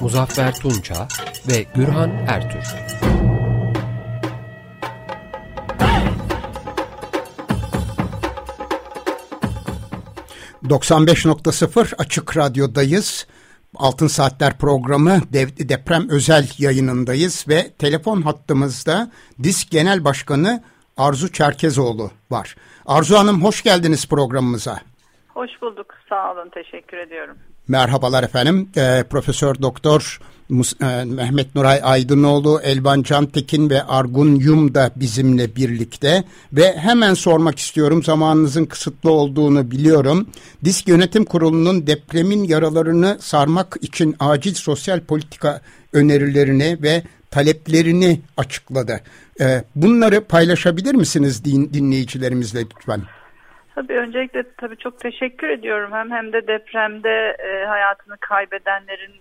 Muzaffer Tunça ve Gürhan Ertür. ...95.0 Açık Radyo'dayız. Altın Saatler programı deprem özel yayınındayız ve telefon hattımızda Disk Genel Başkanı Arzu Çerkezoğlu var. Arzu Hanım hoş geldiniz programımıza. Hoş bulduk. Sağ olun. Teşekkür ediyorum. Merhabalar efendim. E, Profesör Doktor e, Mehmet Nuray Aydınoğlu, Elvan Cantekin ve Argun Yum da bizimle birlikte ve hemen sormak istiyorum zamanınızın kısıtlı olduğunu biliyorum. Disk Yönetim Kurulu'nun depremin yaralarını sarmak için acil sosyal politika önerilerini ve taleplerini açıkladı. E, bunları paylaşabilir misiniz din, dinleyicilerimizle lütfen? Tabii öncelikle tabii çok teşekkür ediyorum. Hem hem de depremde e, hayatını kaybedenlerin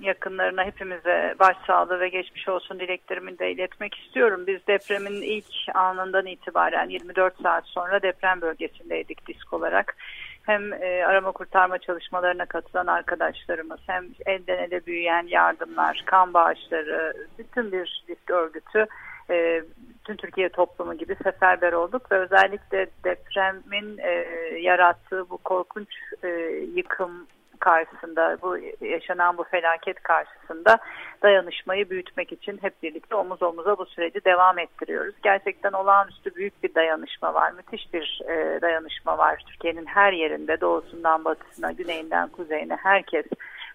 yakınlarına hepimize başsağlığı ve geçmiş olsun dileklerimi de iletmek istiyorum. Biz depremin ilk anından itibaren 24 saat sonra deprem bölgesindeydik disk olarak. Hem e, arama kurtarma çalışmalarına katılan arkadaşlarımız hem elden ele büyüyen yardımlar, kan bağışları, bütün bir disk örgütü e, bütün Türkiye toplumu gibi seferber olduk ve özellikle depremin e, yarattığı bu korkunç e, yıkım karşısında, bu yaşanan bu felaket karşısında dayanışmayı büyütmek için hep birlikte omuz omuza bu süreci devam ettiriyoruz. Gerçekten olağanüstü büyük bir dayanışma var, müthiş bir e, dayanışma var. Türkiye'nin her yerinde, doğusundan batısına, güneyinden kuzeyine herkes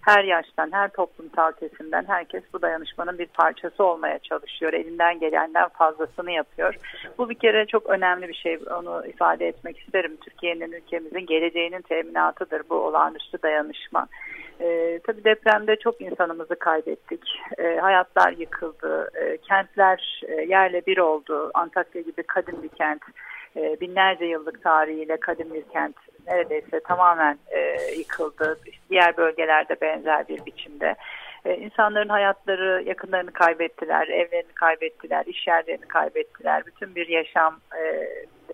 her yaştan, her toplumsal kesimden herkes bu dayanışmanın bir parçası olmaya çalışıyor. Elinden gelenden fazlasını yapıyor. Bu bir kere çok önemli bir şey. Onu ifade etmek isterim. Türkiye'nin, ülkemizin geleceğinin teminatıdır bu olağanüstü dayanışma. E, tabii depremde çok insanımızı kaybettik. E, hayatlar yıkıldı. E, kentler yerle bir oldu. Antakya gibi kadim bir kent. E, binlerce yıllık tarihiyle kadim bir kent neredeyse tamamen e, yıkıldı. Diğer bölgelerde benzer bir biçimde. E, insanların hayatları, yakınlarını kaybettiler, evlerini kaybettiler, iş yerlerini kaybettiler. Bütün bir yaşam e,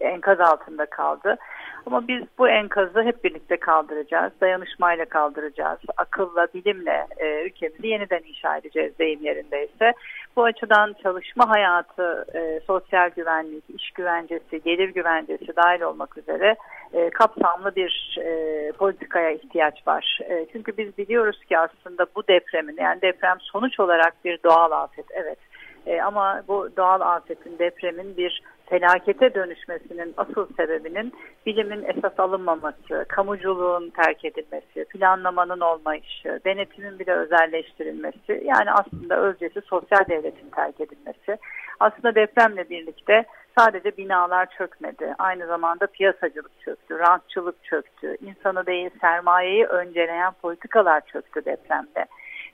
enkaz altında kaldı. Ama biz bu enkazı hep birlikte kaldıracağız, dayanışmayla kaldıracağız, akılla, bilimle e, ülkemizi yeniden inşa edeceğiz deyim yerindeyse. Bu açıdan çalışma hayatı, e, sosyal güvenlik, iş güvencesi, gelir güvencesi dahil olmak üzere e, kapsamlı bir e, politikaya ihtiyaç var. E, çünkü biz biliyoruz ki aslında bu depremin yani deprem sonuç olarak bir doğal afet evet. E, ama bu doğal afetin, depremin bir felakete dönüşmesinin asıl sebebinin bilimin esas alınmaması, kamuculuğun terk edilmesi, planlamanın olmayışı, denetimin bile özelleştirilmesi yani aslında özcesi sosyal devletin terk edilmesi. Aslında depremle birlikte sadece binalar çökmedi. Aynı zamanda piyasacılık çöktü, rantçılık çöktü, insanı değil sermayeyi önceleyen politikalar çöktü depremde.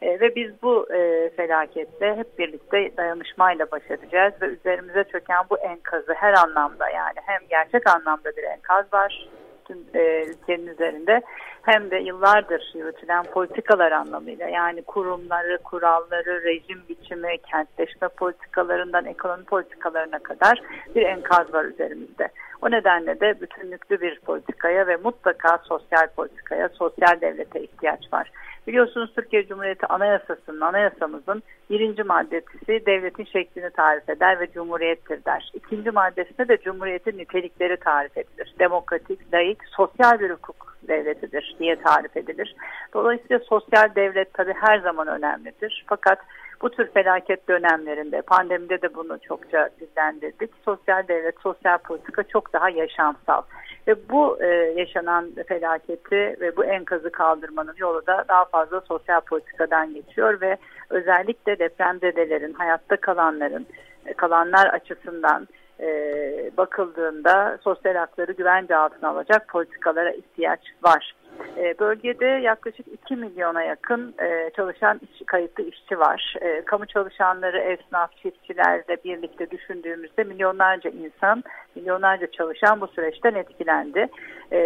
E, ve biz bu e, felaketle hep birlikte dayanışmayla baş edeceğiz ve üzerimize çöken bu enkazı her anlamda yani hem gerçek anlamda bir enkaz var tüm e, ülkenin üzerinde hem de yıllardır yürütülen politikalar anlamıyla yani kurumları, kuralları, rejim biçimi, kentleşme politikalarından ekonomi politikalarına kadar bir enkaz var üzerimizde. O nedenle de bütünlüklü bir politikaya ve mutlaka sosyal politikaya, sosyal devlete ihtiyaç var. Biliyorsunuz Türkiye Cumhuriyeti Anayasası'nın, anayasamızın birinci maddesi devletin şeklini tarif eder ve cumhuriyettir der. İkinci maddesinde de cumhuriyetin nitelikleri tarif edilir. Demokratik, layık, sosyal bir hukuk devletidir diye tarif edilir. Dolayısıyla sosyal devlet tabii her zaman önemlidir. Fakat bu tür felaket dönemlerinde, pandemide de bunu çokça dillendirdik. Sosyal devlet, sosyal politika çok daha yaşamsal. Ve bu e, yaşanan felaketi ve bu enkazı kaldırmanın yolu da daha fazla sosyal politikadan geçiyor ve özellikle depremzedelerin, hayatta kalanların, e, kalanlar açısından e, bakıldığında sosyal hakları güvence altına alacak politikalara ihtiyaç var. E, bölgede yaklaşık 2 milyona yakın e, çalışan iş, kayıtlı işçi var. E, kamu çalışanları, esnaf, çiftçilerle birlikte düşündüğümüzde milyonlarca insan, milyonlarca çalışan bu süreçten etkilendi.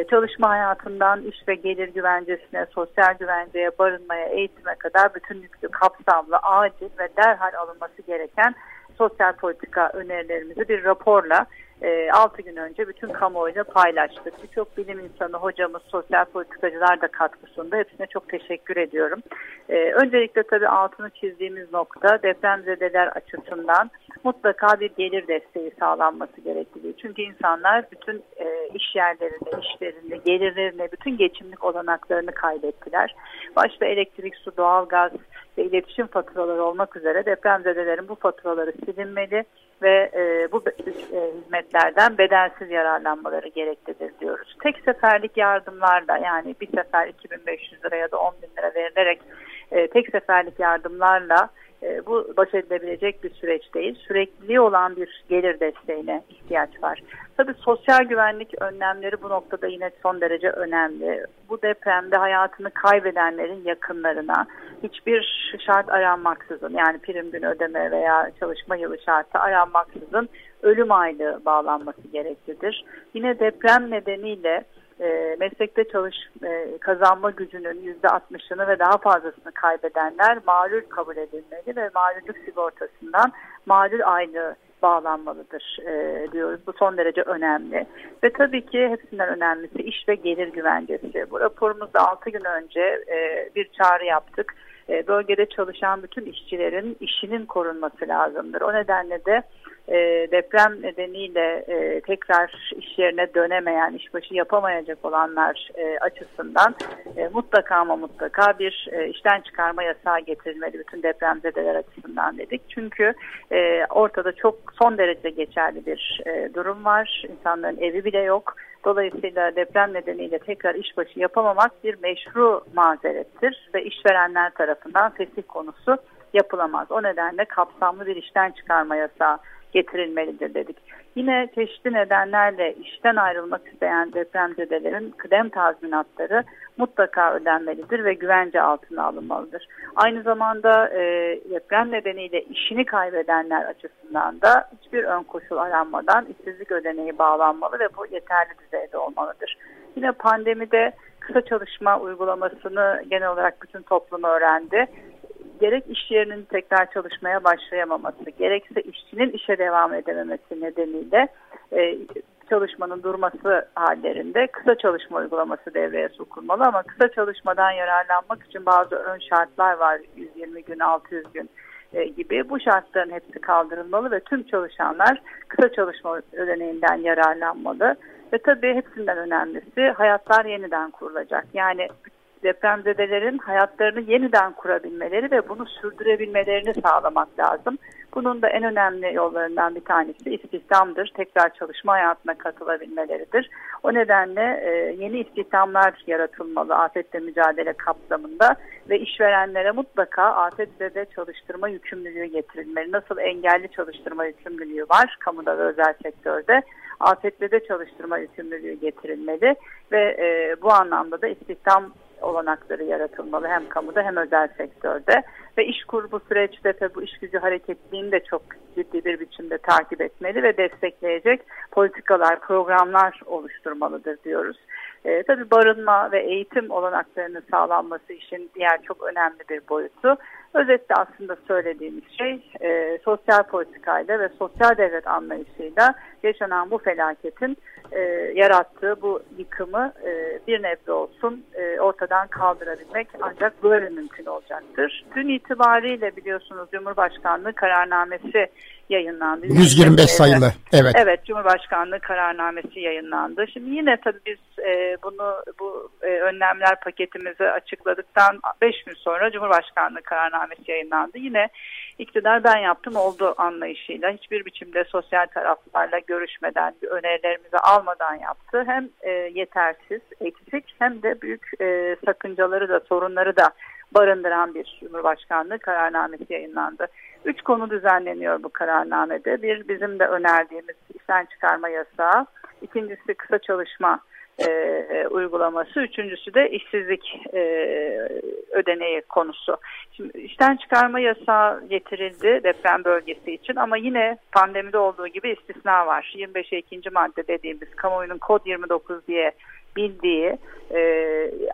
Çalışma hayatından iş ve gelir güvencesine, sosyal güvenceye, barınmaya, eğitime kadar bütünlüklü, kapsamlı, acil ve derhal alınması gereken sosyal politika önerilerimizi bir raporla e, 6 gün önce bütün kamuoyuyla paylaştık. Birçok bilim insanı, hocamız, sosyal politikacılar da katkısında hepsine çok teşekkür ediyorum. E, öncelikle tabii altını çizdiğimiz nokta depremzedeler açısından mutlaka bir gelir desteği sağlanması gerektiği. Çünkü insanlar bütün e, iş yerlerinde, işlerinde, gelirlerine, bütün geçimlik olanaklarını kaybettiler. Başta elektrik, su, doğalgaz ve iletişim faturaları olmak üzere depremzedelerin bu faturaları silinmeli ve e, bu e, hizmetlerden bedelsiz yararlanmaları gereklidir diyoruz. Tek seferlik yardımlarla yani bir sefer 2500 lira ya da 10 bin lira verilerek e, tek seferlik yardımlarla e, bu baş edilebilecek bir süreç değil. Sürekliliği olan bir gelir desteğine ihtiyaç var. Tabii sosyal güvenlik önlemleri bu noktada yine son derece önemli. Bu depremde hayatını kaybedenlerin yakınlarına hiçbir şart aranmaksızın yani prim günü ödeme veya çalışma yılı şartı aranmaksızın ölüm aylığı bağlanması gereklidir. Yine deprem nedeniyle e, meslekte çalış e, kazanma gücünün yüzde 60'ını ve daha fazlasını kaybedenler malul kabul edilmeli ve malullük sigortasından malul aylığı bağlanmalıdır e, diyoruz. Bu son derece önemli. Ve tabii ki hepsinden önemlisi iş ve gelir güvencesi. Bu raporumuzda 6 gün önce e, bir çağrı yaptık. E, bölgede çalışan bütün işçilerin işinin korunması lazımdır. O nedenle de e, deprem nedeniyle e, tekrar iş yerine dönemeyen, işbaşı yapamayacak olanlar e, açısından mutlaka ama mutlaka bir işten çıkarma yasağı getirilmeli bütün depremzedeler açısından dedik. Çünkü ortada çok son derece geçerli bir durum var. İnsanların evi bile yok. Dolayısıyla deprem nedeniyle tekrar işbaşı yapamamak bir meşru mazerettir ve işverenler tarafından fesih konusu yapılamaz. O nedenle kapsamlı bir işten çıkarma yasağı getirilmelidir dedik. Yine çeşitli nedenlerle işten ayrılmak isteyen depremzedelerin kıdem tazminatları mutlaka ödenmelidir ve güvence altına alınmalıdır. Aynı zamanda e, deprem nedeniyle işini kaybedenler açısından da hiçbir ön koşul aranmadan işsizlik ödeneği bağlanmalı ve bu yeterli düzeyde olmalıdır. Yine pandemide kısa çalışma uygulamasını genel olarak bütün toplum öğrendi gerek iş yerinin tekrar çalışmaya başlayamaması, gerekse işçinin işe devam edememesi nedeniyle e, çalışmanın durması hallerinde kısa çalışma uygulaması devreye sokulmalı. Ama kısa çalışmadan yararlanmak için bazı ön şartlar var. 120 gün 600 gün e, gibi. Bu şartların hepsi kaldırılmalı ve tüm çalışanlar kısa çalışma ödeneğinden yararlanmalı. Ve tabii hepsinden önemlisi hayatlar yeniden kurulacak. Yani depremzedelerin hayatlarını yeniden kurabilmeleri ve bunu sürdürebilmelerini sağlamak lazım. Bunun da en önemli yollarından bir tanesi istihdamdır. Tekrar çalışma hayatına katılabilmeleridir. O nedenle e, yeni istihdamlar yaratılmalı afetle mücadele kapsamında ve işverenlere mutlaka afetle çalıştırma yükümlülüğü getirilmeli. Nasıl engelli çalıştırma yükümlülüğü var kamuda ve özel sektörde afetle çalıştırma yükümlülüğü getirilmeli ve e, bu anlamda da istihdam olanakları yaratılmalı hem kamuda hem özel sektörde ve iş kur bu süreçte tabi bu iş gücü hareketliliğini de çok ciddi bir biçimde takip etmeli ve destekleyecek politikalar, programlar oluşturmalıdır diyoruz. E, tabii barınma ve eğitim olanaklarının sağlanması için diğer çok önemli bir boyutu. Özetle aslında söylediğimiz şey e, sosyal politikayla ve sosyal devlet anlayışıyla yaşanan bu felaketin e, yarattığı bu yıkımı e, bir nebze olsun e, ortadan kaldırabilmek ancak böyle mümkün olacaktır. Dün itibariyle biliyorsunuz Cumhurbaşkanlığı kararnamesi yayınlandı. 125 sayılı. Evet. Evet, Cumhurbaşkanlığı kararnamesi yayınlandı. Şimdi yine tabii biz e, bunu bu e, önlemler paketimizi açıkladıktan 5 gün sonra Cumhurbaşkanlığı kararnamesi yayınlandı. Yine iktidar ben yaptım oldu anlayışıyla hiçbir biçimde sosyal taraflarla görüşmeden, önerilerimizi almadan yaptı. Hem e, yetersiz, eksik hem de büyük e, sakıncaları da sorunları da barındıran bir Cumhurbaşkanlığı kararnamesi yayınlandı. Üç konu düzenleniyor bu kararnamede. Bir bizim de önerdiğimiz işten çıkarma yasağı. İkincisi kısa çalışma e, uygulaması. Üçüncüsü de işsizlik e, ödeneği konusu. Şimdi işten çıkarma yasağı getirildi deprem bölgesi için ama yine pandemide olduğu gibi istisna var. 25 ikinci madde dediğimiz kamuoyunun kod 29 diye bildiği e,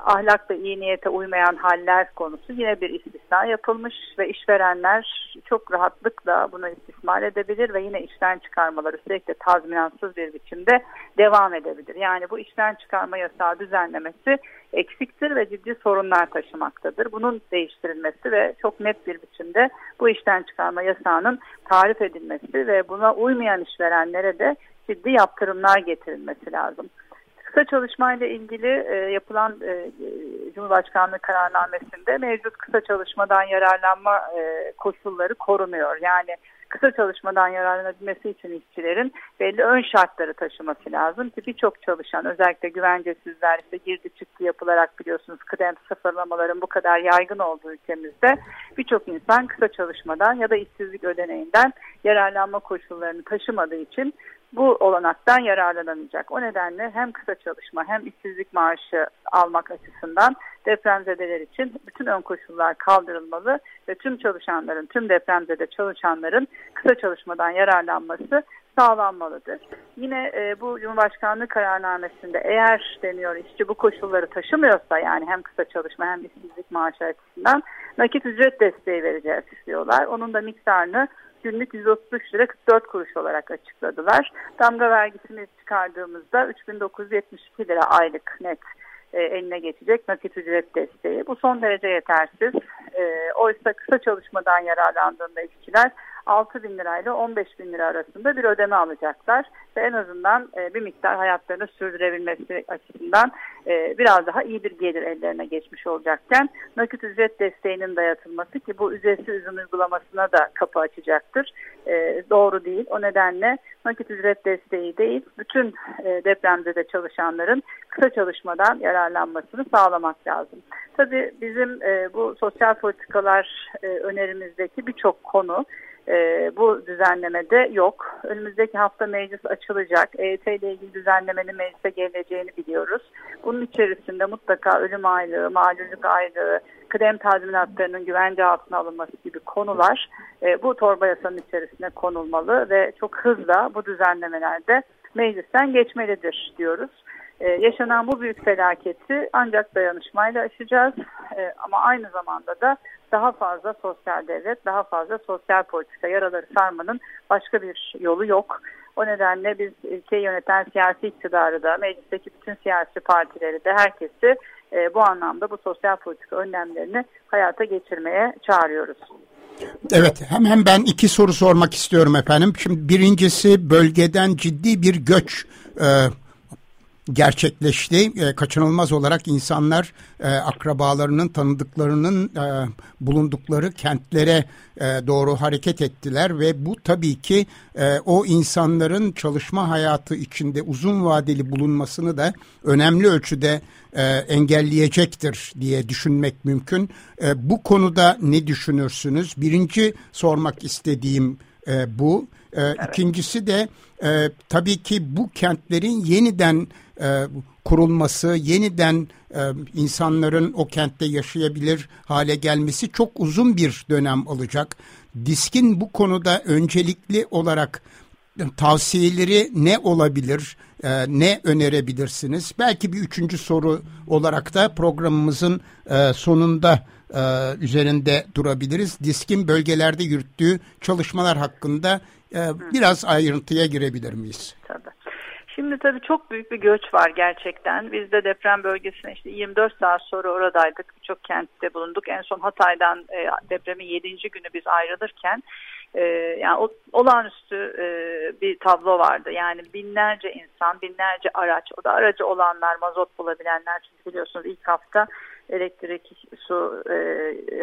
ahlak iyi niyete uymayan haller konusu yine bir istisna yapılmış ve işverenler çok rahatlıkla bunu istismar edebilir ve yine işten çıkarmaları sürekli tazminatsız bir biçimde devam edebilir. Yani bu işten çıkarma yasağı düzenlemesi eksiktir ve ciddi sorunlar taşımaktadır. Bunun değiştirilmesi ve çok net bir biçimde bu işten çıkarma yasağının tarif edilmesi ve buna uymayan işverenlere de ciddi yaptırımlar getirilmesi lazım. Kısa çalışmayla ilgili e, yapılan e, Cumhurbaşkanlığı kararnamesinde mevcut kısa çalışmadan yararlanma e, koşulları korunuyor. Yani kısa çalışmadan yararlanabilmesi için işçilerin belli ön şartları taşıması lazım ki birçok çalışan özellikle güvencesizler işte girdi çıktı yapılarak biliyorsunuz kıdem sıfırlamaların bu kadar yaygın olduğu ülkemizde birçok insan kısa çalışmadan ya da işsizlik ödeneğinden yararlanma koşullarını taşımadığı için bu olanaktan yararlanamayacak. O nedenle hem kısa çalışma hem işsizlik maaşı almak açısından depremzedeler için bütün ön koşullar kaldırılmalı ve tüm çalışanların, tüm depremzede çalışanların kısa çalışmadan yararlanması sağlanmalıdır. Yine e, bu Cumhurbaşkanlığı kararnamesinde eğer deniyor işçi bu koşulları taşımıyorsa yani hem kısa çalışma hem işsizlik maaşı açısından nakit ücret desteği vereceğiz istiyorlar. Onun da miktarını günlük 133 lira 44 kuruş olarak açıkladılar. Damga vergisini çıkardığımızda 3972 lira aylık net e, eline geçecek nakit ücret desteği. Bu son derece yetersiz. E, oysa kısa çalışmadan yararlandığında işçiler 6 bin lirayla 15 bin lira arasında bir ödeme alacaklar ve en azından e, bir miktar hayatlarını sürdürebilmesi açısından biraz daha iyi bir gelir ellerine geçmiş olacakken nakit ücret desteğinin dayatılması ki bu ücretsiz ürün uygulamasına da kapı açacaktır. Doğru değil. O nedenle nakit ücret desteği değil bütün depremde de çalışanların kısa çalışmadan yararlanmasını sağlamak lazım. Tabii bizim e, bu sosyal politikalar e, önerimizdeki birçok konu e, bu düzenlemede yok. Önümüzdeki hafta meclis açılacak. EYT ile ilgili düzenlemenin meclise geleceğini biliyoruz. Bunun içerisinde mutlaka ölüm aylığı, mağdurluk aylığı, kıdem tazminatlarının güvence altına alınması gibi konular e, bu torba yasanın içerisine konulmalı ve çok hızla bu düzenlemelerde meclisten geçmelidir diyoruz. Ee, yaşanan bu büyük felaketi ancak dayanışmayla aşacağız ee, ama aynı zamanda da daha fazla sosyal devlet, daha fazla sosyal politika yaraları sarmanın başka bir yolu yok. O nedenle biz ülkeyi yöneten siyasi iktidarı da, meclisteki bütün siyasi partileri de herkesi e, bu anlamda bu sosyal politika önlemlerini hayata geçirmeye çağırıyoruz. Evet hemen ben iki soru sormak istiyorum efendim. Şimdi birincisi bölgeden ciddi bir göç e, gerçekleşti. E, kaçınılmaz olarak insanlar e, akrabalarının, tanıdıklarının e, bulundukları kentlere e, doğru hareket ettiler ve bu tabii ki e, o insanların çalışma hayatı içinde uzun vadeli bulunmasını da önemli ölçüde e, engelleyecektir diye düşünmek mümkün. E, bu konuda ne düşünürsünüz? Birinci sormak istediğim e, bu. E, evet. İkincisi de e, tabii ki bu kentlerin yeniden e, kurulması, yeniden e, insanların o kentte yaşayabilir hale gelmesi çok uzun bir dönem alacak. Diskin bu konuda öncelikli olarak tavsiyeleri ne olabilir, e, ne önerebilirsiniz? Belki bir üçüncü soru olarak da programımızın e, sonunda e, üzerinde durabiliriz. Diskin bölgelerde yürüttüğü çalışmalar hakkında e, biraz ayrıntıya girebilir miyiz? Tabii. Şimdi tabii çok büyük bir göç var gerçekten. Biz de deprem bölgesine işte 24 saat sonra oradaydık. Birçok kentte bulunduk. En son Hatay'dan e, depremin 7. günü biz ayrılırken e, yani o, olağanüstü e, bir tablo vardı. Yani binlerce insan, binlerce araç. O da aracı olanlar, mazot bulabilenler. Çünkü biliyorsunuz ilk hafta elektrik, su e,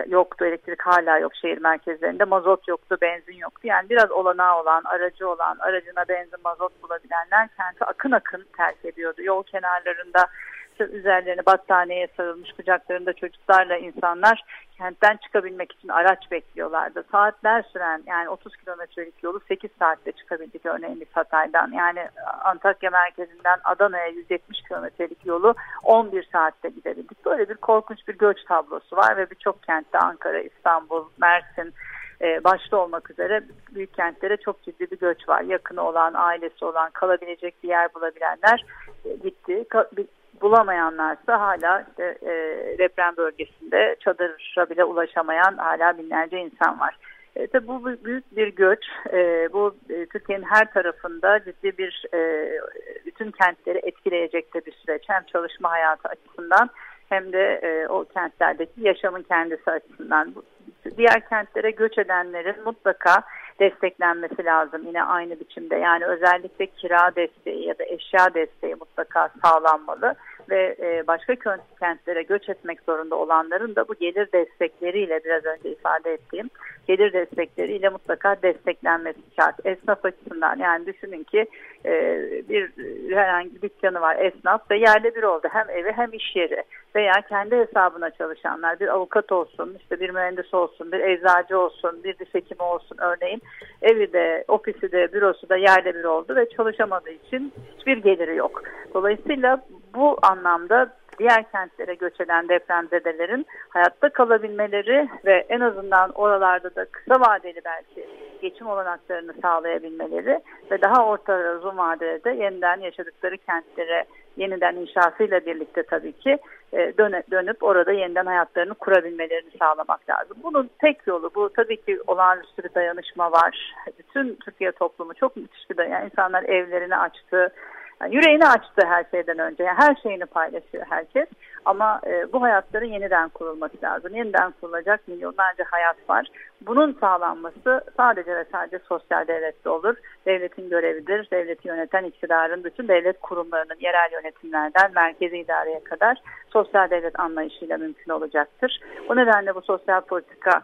yoktu, elektrik hala yok şehir merkezlerinde, mazot yoktu, benzin yoktu. Yani biraz olanağı olan, aracı olan, aracına benzin, mazot bulabilenler kenti akın akın terk ediyordu. Yol kenarlarında üzerlerine battaniyeye sarılmış kucaklarında çocuklarla insanlar kentten çıkabilmek için araç bekliyorlardı. Saatler süren yani 30 kilometrelik yolu 8 saatte çıkabildik örneğin biz Hatay'dan. Yani Antakya merkezinden Adana'ya 170 kilometrelik yolu 11 saatte gidebildik. Böyle bir korkunç bir göç tablosu var ve birçok kentte Ankara, İstanbul, Mersin, e, başta olmak üzere büyük kentlere çok ciddi bir göç var. Yakını olan, ailesi olan, kalabilecek bir yer bulabilenler e, gitti. Bulamayanlarsa hala işte e, deprem bölgesinde çadıra bile ulaşamayan hala binlerce insan var. E, tabii bu büyük bir göç. E, bu e, Türkiye'nin her tarafında ciddi bir e, bütün kentleri etkileyecek de bir süreç. Hem çalışma hayatı açısından hem de e, o kentlerdeki yaşamın kendisi açısından. Diğer kentlere göç edenlerin mutlaka desteklenmesi lazım yine aynı biçimde. Yani özellikle kira desteği ya da eşya desteği mutlaka sağlanmalı ve e, başka kentlere göç etmek zorunda olanların da bu gelir destekleriyle biraz önce ifade ettiğim gelir destekleriyle mutlaka desteklenmesi şart. Esnaf açısından yani düşünün ki e, bir herhangi bir dükkanı var esnaf ve yerle bir oldu hem evi hem iş yeri veya kendi hesabına çalışanlar bir avukat olsun işte bir mühendis olsun bir eczacı olsun bir diş hekimi olsun örneğin evi de ofisi de bürosu da yerle bir oldu ve çalışamadığı için hiçbir geliri yok. Dolayısıyla bu anlamda diğer kentlere göç eden depremzedelerin hayatta kalabilmeleri ve en azından oralarda da kısa vadeli belki geçim olanaklarını sağlayabilmeleri ve daha orta uzun vadede yeniden yaşadıkları kentlere yeniden inşasıyla birlikte tabii ki e, dönüp orada yeniden hayatlarını kurabilmelerini sağlamak lazım. Bunun tek yolu bu tabii ki olağanüstü bir dayanışma var. Bütün Türkiye toplumu çok müthiş bir dayanışma. İnsanlar evlerini açtı, yani yüreğini açtı her şeyden önce. Yani her şeyini paylaşıyor herkes. Ama e, bu hayatların yeniden kurulması lazım. Yeniden kurulacak milyonlarca hayat var. Bunun sağlanması sadece ve sadece sosyal devlette olur. Devletin görevidir. Devleti yöneten iktidarın bütün devlet kurumlarının yerel yönetimlerden merkezi idareye kadar sosyal devlet anlayışıyla mümkün olacaktır. O nedenle bu sosyal politika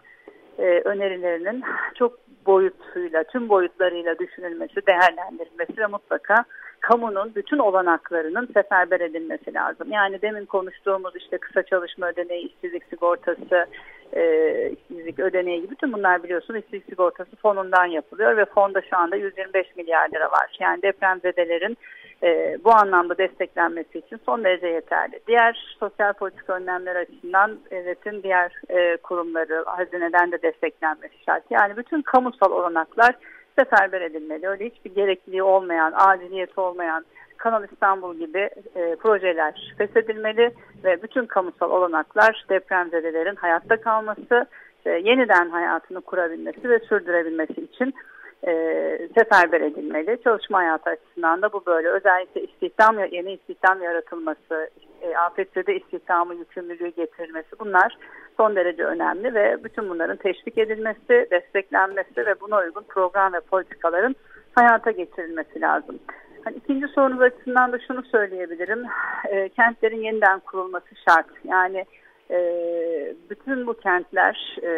e, önerilerinin çok boyutuyla, tüm boyutlarıyla düşünülmesi, değerlendirilmesi ve mutlaka kamunun bütün olanaklarının seferber edilmesi lazım. Yani demin konuştuğumuz işte kısa çalışma ödeneği, işsizlik sigortası, e, işsizlik ödeneği gibi bütün bunlar biliyorsunuz işsizlik sigortası fonundan yapılıyor ve fonda şu anda 125 milyar lira var. Yani depremzedelerin e, bu anlamda desteklenmesi için son derece yeterli. Diğer sosyal politika önlemler açısından devletin diğer e, kurumları hazineden de desteklenmesi şart. Yani bütün kamusal olanaklar seferber edilmeli. Öyle hiçbir gerekliliği olmayan, aciliyeti olmayan Kanal İstanbul gibi e, projeler feshedilmeli ve bütün kamusal olanaklar depremzedelerin hayatta kalması, e, yeniden hayatını kurabilmesi ve sürdürebilmesi için e, seferber edilmeli. Çalışma hayatı açısından da bu böyle. Özellikle istihdam, yeni istihdam yaratılması, e, afetlerde istihdamı yükümlülüğü getirilmesi bunlar son derece önemli ve bütün bunların teşvik edilmesi, desteklenmesi ve buna uygun program ve politikaların hayata geçirilmesi lazım. Hani ikinci sorunuz açısından da şunu söyleyebilirim. E, kentlerin yeniden kurulması şart. Yani e, bütün bu kentler e,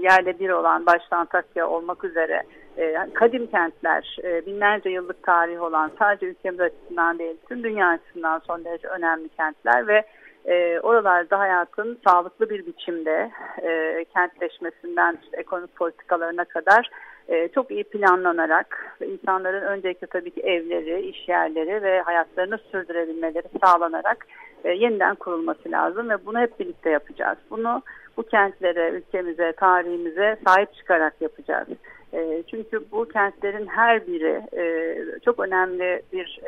yerle bir olan başta Antakya olmak üzere e, kadim kentler, e, binlerce yıllık tarih olan sadece ülkemiz açısından değil tüm dünya açısından son derece önemli kentler ve oralarda hayatın sağlıklı bir biçimde kentleşmesinden işte ekonomik politikalarına kadar çok iyi planlanarak insanların öncelikle tabii ki evleri, iş yerleri ve hayatlarını sürdürebilmeleri sağlanarak e, yeniden kurulması lazım ve bunu hep birlikte yapacağız. Bunu bu kentlere, ülkemize, tarihimize sahip çıkarak yapacağız. E, çünkü bu kentlerin her biri e, çok önemli bir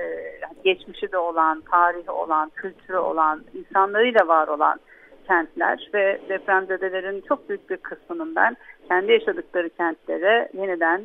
geçmişi de olan, tarihi olan, kültürü olan, insanlarıyla var olan kentler ve depremzedelerin çok büyük bir kısmının ben kendi yaşadıkları kentlere yeniden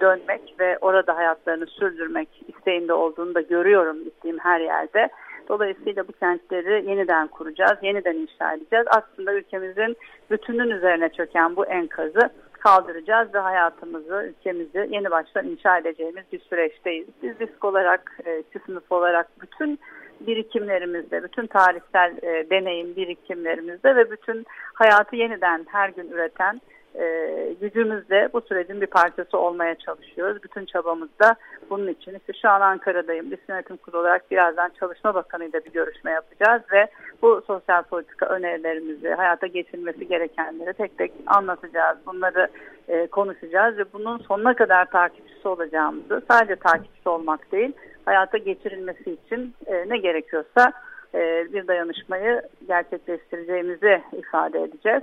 dönmek ve orada hayatlarını sürdürmek isteğinde olduğunu da görüyorum gittiğim her yerde. Dolayısıyla bu kentleri yeniden kuracağız, yeniden inşa edeceğiz. Aslında ülkemizin bütünün üzerine çöken bu enkazı kaldıracağız ve hayatımızı, ülkemizi yeni baştan inşa edeceğimiz bir süreçteyiz. Biz disk olarak, e, sınıf olarak bütün birikimlerimizde, bütün tarihsel e, deneyim birikimlerimizde ve bütün hayatı yeniden her gün üreten e, gücümüzle bu sürecin bir parçası olmaya çalışıyoruz. Bütün çabamızda bunun için. İşte şu an Ankara'dayım. Lise Yönetim Kurulu olarak birazdan Çalışma Bakanı ile bir görüşme yapacağız ve bu sosyal politika önerilerimizi, hayata geçirilmesi gerekenleri tek tek anlatacağız. Bunları e, konuşacağız ve bunun sonuna kadar takipçisi olacağımızı, sadece takipçisi olmak değil, hayata geçirilmesi için e, ne gerekiyorsa e, bir dayanışmayı gerçekleştireceğimizi ifade edeceğiz.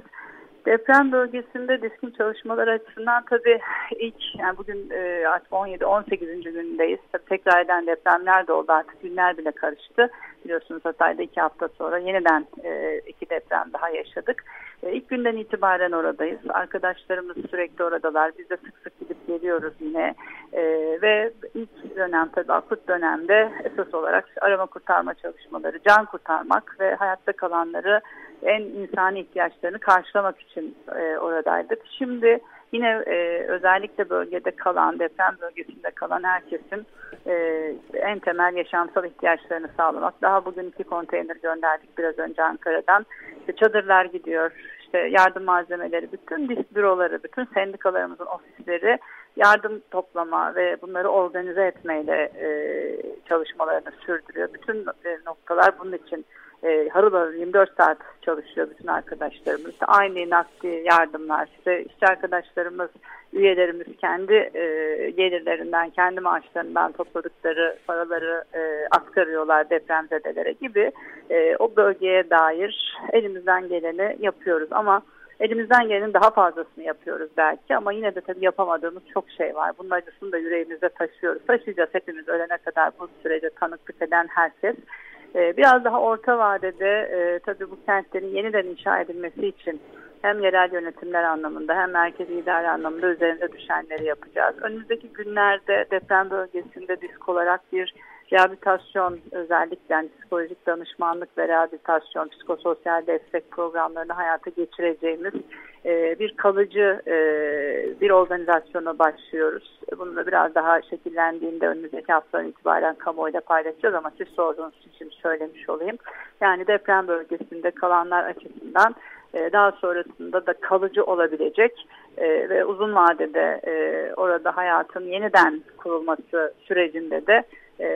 Deprem bölgesinde diskin çalışmaları açısından tabii ilk yani bugün e, artık 17-18. günündeyiz. Tabii tekrar eden depremler de oldu artık günler bile karıştı. Biliyorsunuz Hatay'da iki hafta sonra yeniden e, iki deprem daha yaşadık. E, ilk günden itibaren oradayız. Arkadaşlarımız sürekli oradalar. Biz de sık sık gidip geliyoruz yine. E, ve ilk dönem tabii akut dönemde esas olarak arama kurtarma çalışmaları, can kurtarmak ve hayatta kalanları en insani ihtiyaçlarını karşılamak için e, oradaydık. Şimdi yine e, özellikle bölgede kalan, deprem bölgesinde kalan herkesin e, en temel yaşamsal ihtiyaçlarını sağlamak. Daha bugün iki konteyner gönderdik biraz önce Ankara'dan. İşte çadırlar gidiyor, işte yardım malzemeleri, bütün disk büroları, bütün sendikalarımızın ofisleri yardım toplama ve bunları organize etmeyle e, çalışmalarını sürdürüyor. Bütün e, noktalar bunun için e, harıl harıl 24 saat çalışıyor bütün arkadaşlarımız. İşte aynı nakdi yardımlar, işte işçi arkadaşlarımız, üyelerimiz kendi e, gelirlerinden, kendi maaşlarından topladıkları paraları e, aktarıyorlar depremzedelere gibi e, o bölgeye dair elimizden geleni yapıyoruz ama elimizden gelenin daha fazlasını yapıyoruz belki ama yine de tabii yapamadığımız çok şey var. Bunun acısını da yüreğimizde taşıyoruz. Taşıyacağız hepimiz ölene kadar bu sürece tanıklık eden herkes. Ee, biraz daha orta vadede e, tabii bu kentlerin yeniden inşa edilmesi için hem yerel yönetimler anlamında hem merkezi idare anlamında üzerinde düşenleri yapacağız. Önümüzdeki günlerde deprem bölgesinde disk olarak bir rehabilitasyon özellikle yani psikolojik danışmanlık ve rehabilitasyon, psikososyal destek programlarını hayata geçireceğimiz e, bir kalıcı e, bir organizasyona başlıyoruz. Bunu da biraz daha şekillendiğinde önümüzdeki haftadan itibaren kamuoyuyla paylaşacağız ama siz sorduğunuz için söylemiş olayım. Yani deprem bölgesinde kalanlar açısından e, daha sonrasında da kalıcı olabilecek ve uzun vadede orada hayatın yeniden kurulması sürecinde de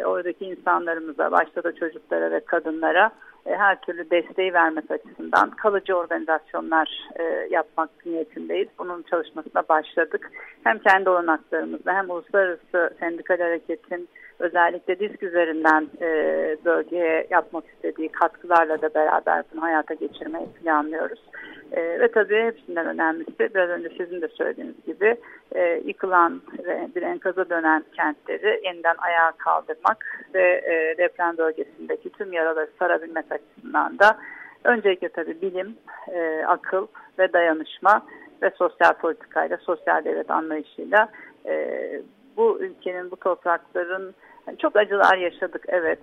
oradaki insanlarımıza, başta da çocuklara ve kadınlara e, her türlü desteği vermek açısından kalıcı organizasyonlar e, yapmak niyetindeyiz. Bunun çalışmasına başladık. Hem kendi olanaklarımızla hem uluslararası sendikal hareketin özellikle disk üzerinden e, bölgeye yapmak istediği katkılarla da beraber bunu hayata geçirmeyi planlıyoruz. E, ve tabii hepsinden önemlisi biraz önce sizin de söylediğiniz gibi e, yıkılan ve bir enkaza dönen kentleri yeniden ayağa kaldırmak ve e, deprem bölgesindeki tüm yaraları sarabilmek açısından da öncelikle tabii bilim, e, akıl ve dayanışma ve sosyal politikayla, sosyal devlet anlayışıyla e, bu ülkenin, bu toprakların çok acılar yaşadık evet.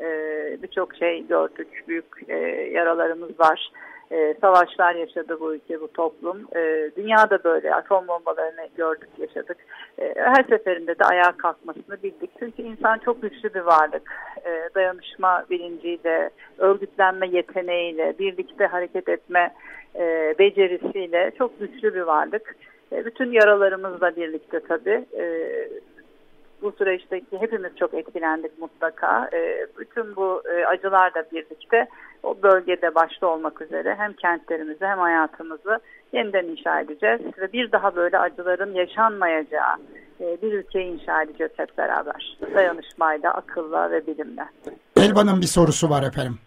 E, Birçok şey gördük. Büyük e, yaralarımız var e, savaşlar yaşadı bu ülke, bu toplum. E, dünyada böyle atom bombalarını gördük, yaşadık. E, her seferinde de ayağa kalkmasını bildik. Çünkü insan çok güçlü bir varlık. E, dayanışma bilinciyle, örgütlenme yeteneğiyle, birlikte hareket etme e, becerisiyle çok güçlü bir varlık. E, bütün yaralarımızla birlikte tabii. E, bu süreçteki hepimiz çok etkilendik mutlaka. E, bütün bu e, acılarla birlikte o bölgede başta olmak üzere hem kentlerimizi hem hayatımızı yeniden inşa edeceğiz ve bir daha böyle acıların yaşanmayacağı e, bir ülkeyi inşa edeceğiz hep beraber. Dayanışmayla, akılla ve bilimle. Elvan'ın bir sorusu var efendim.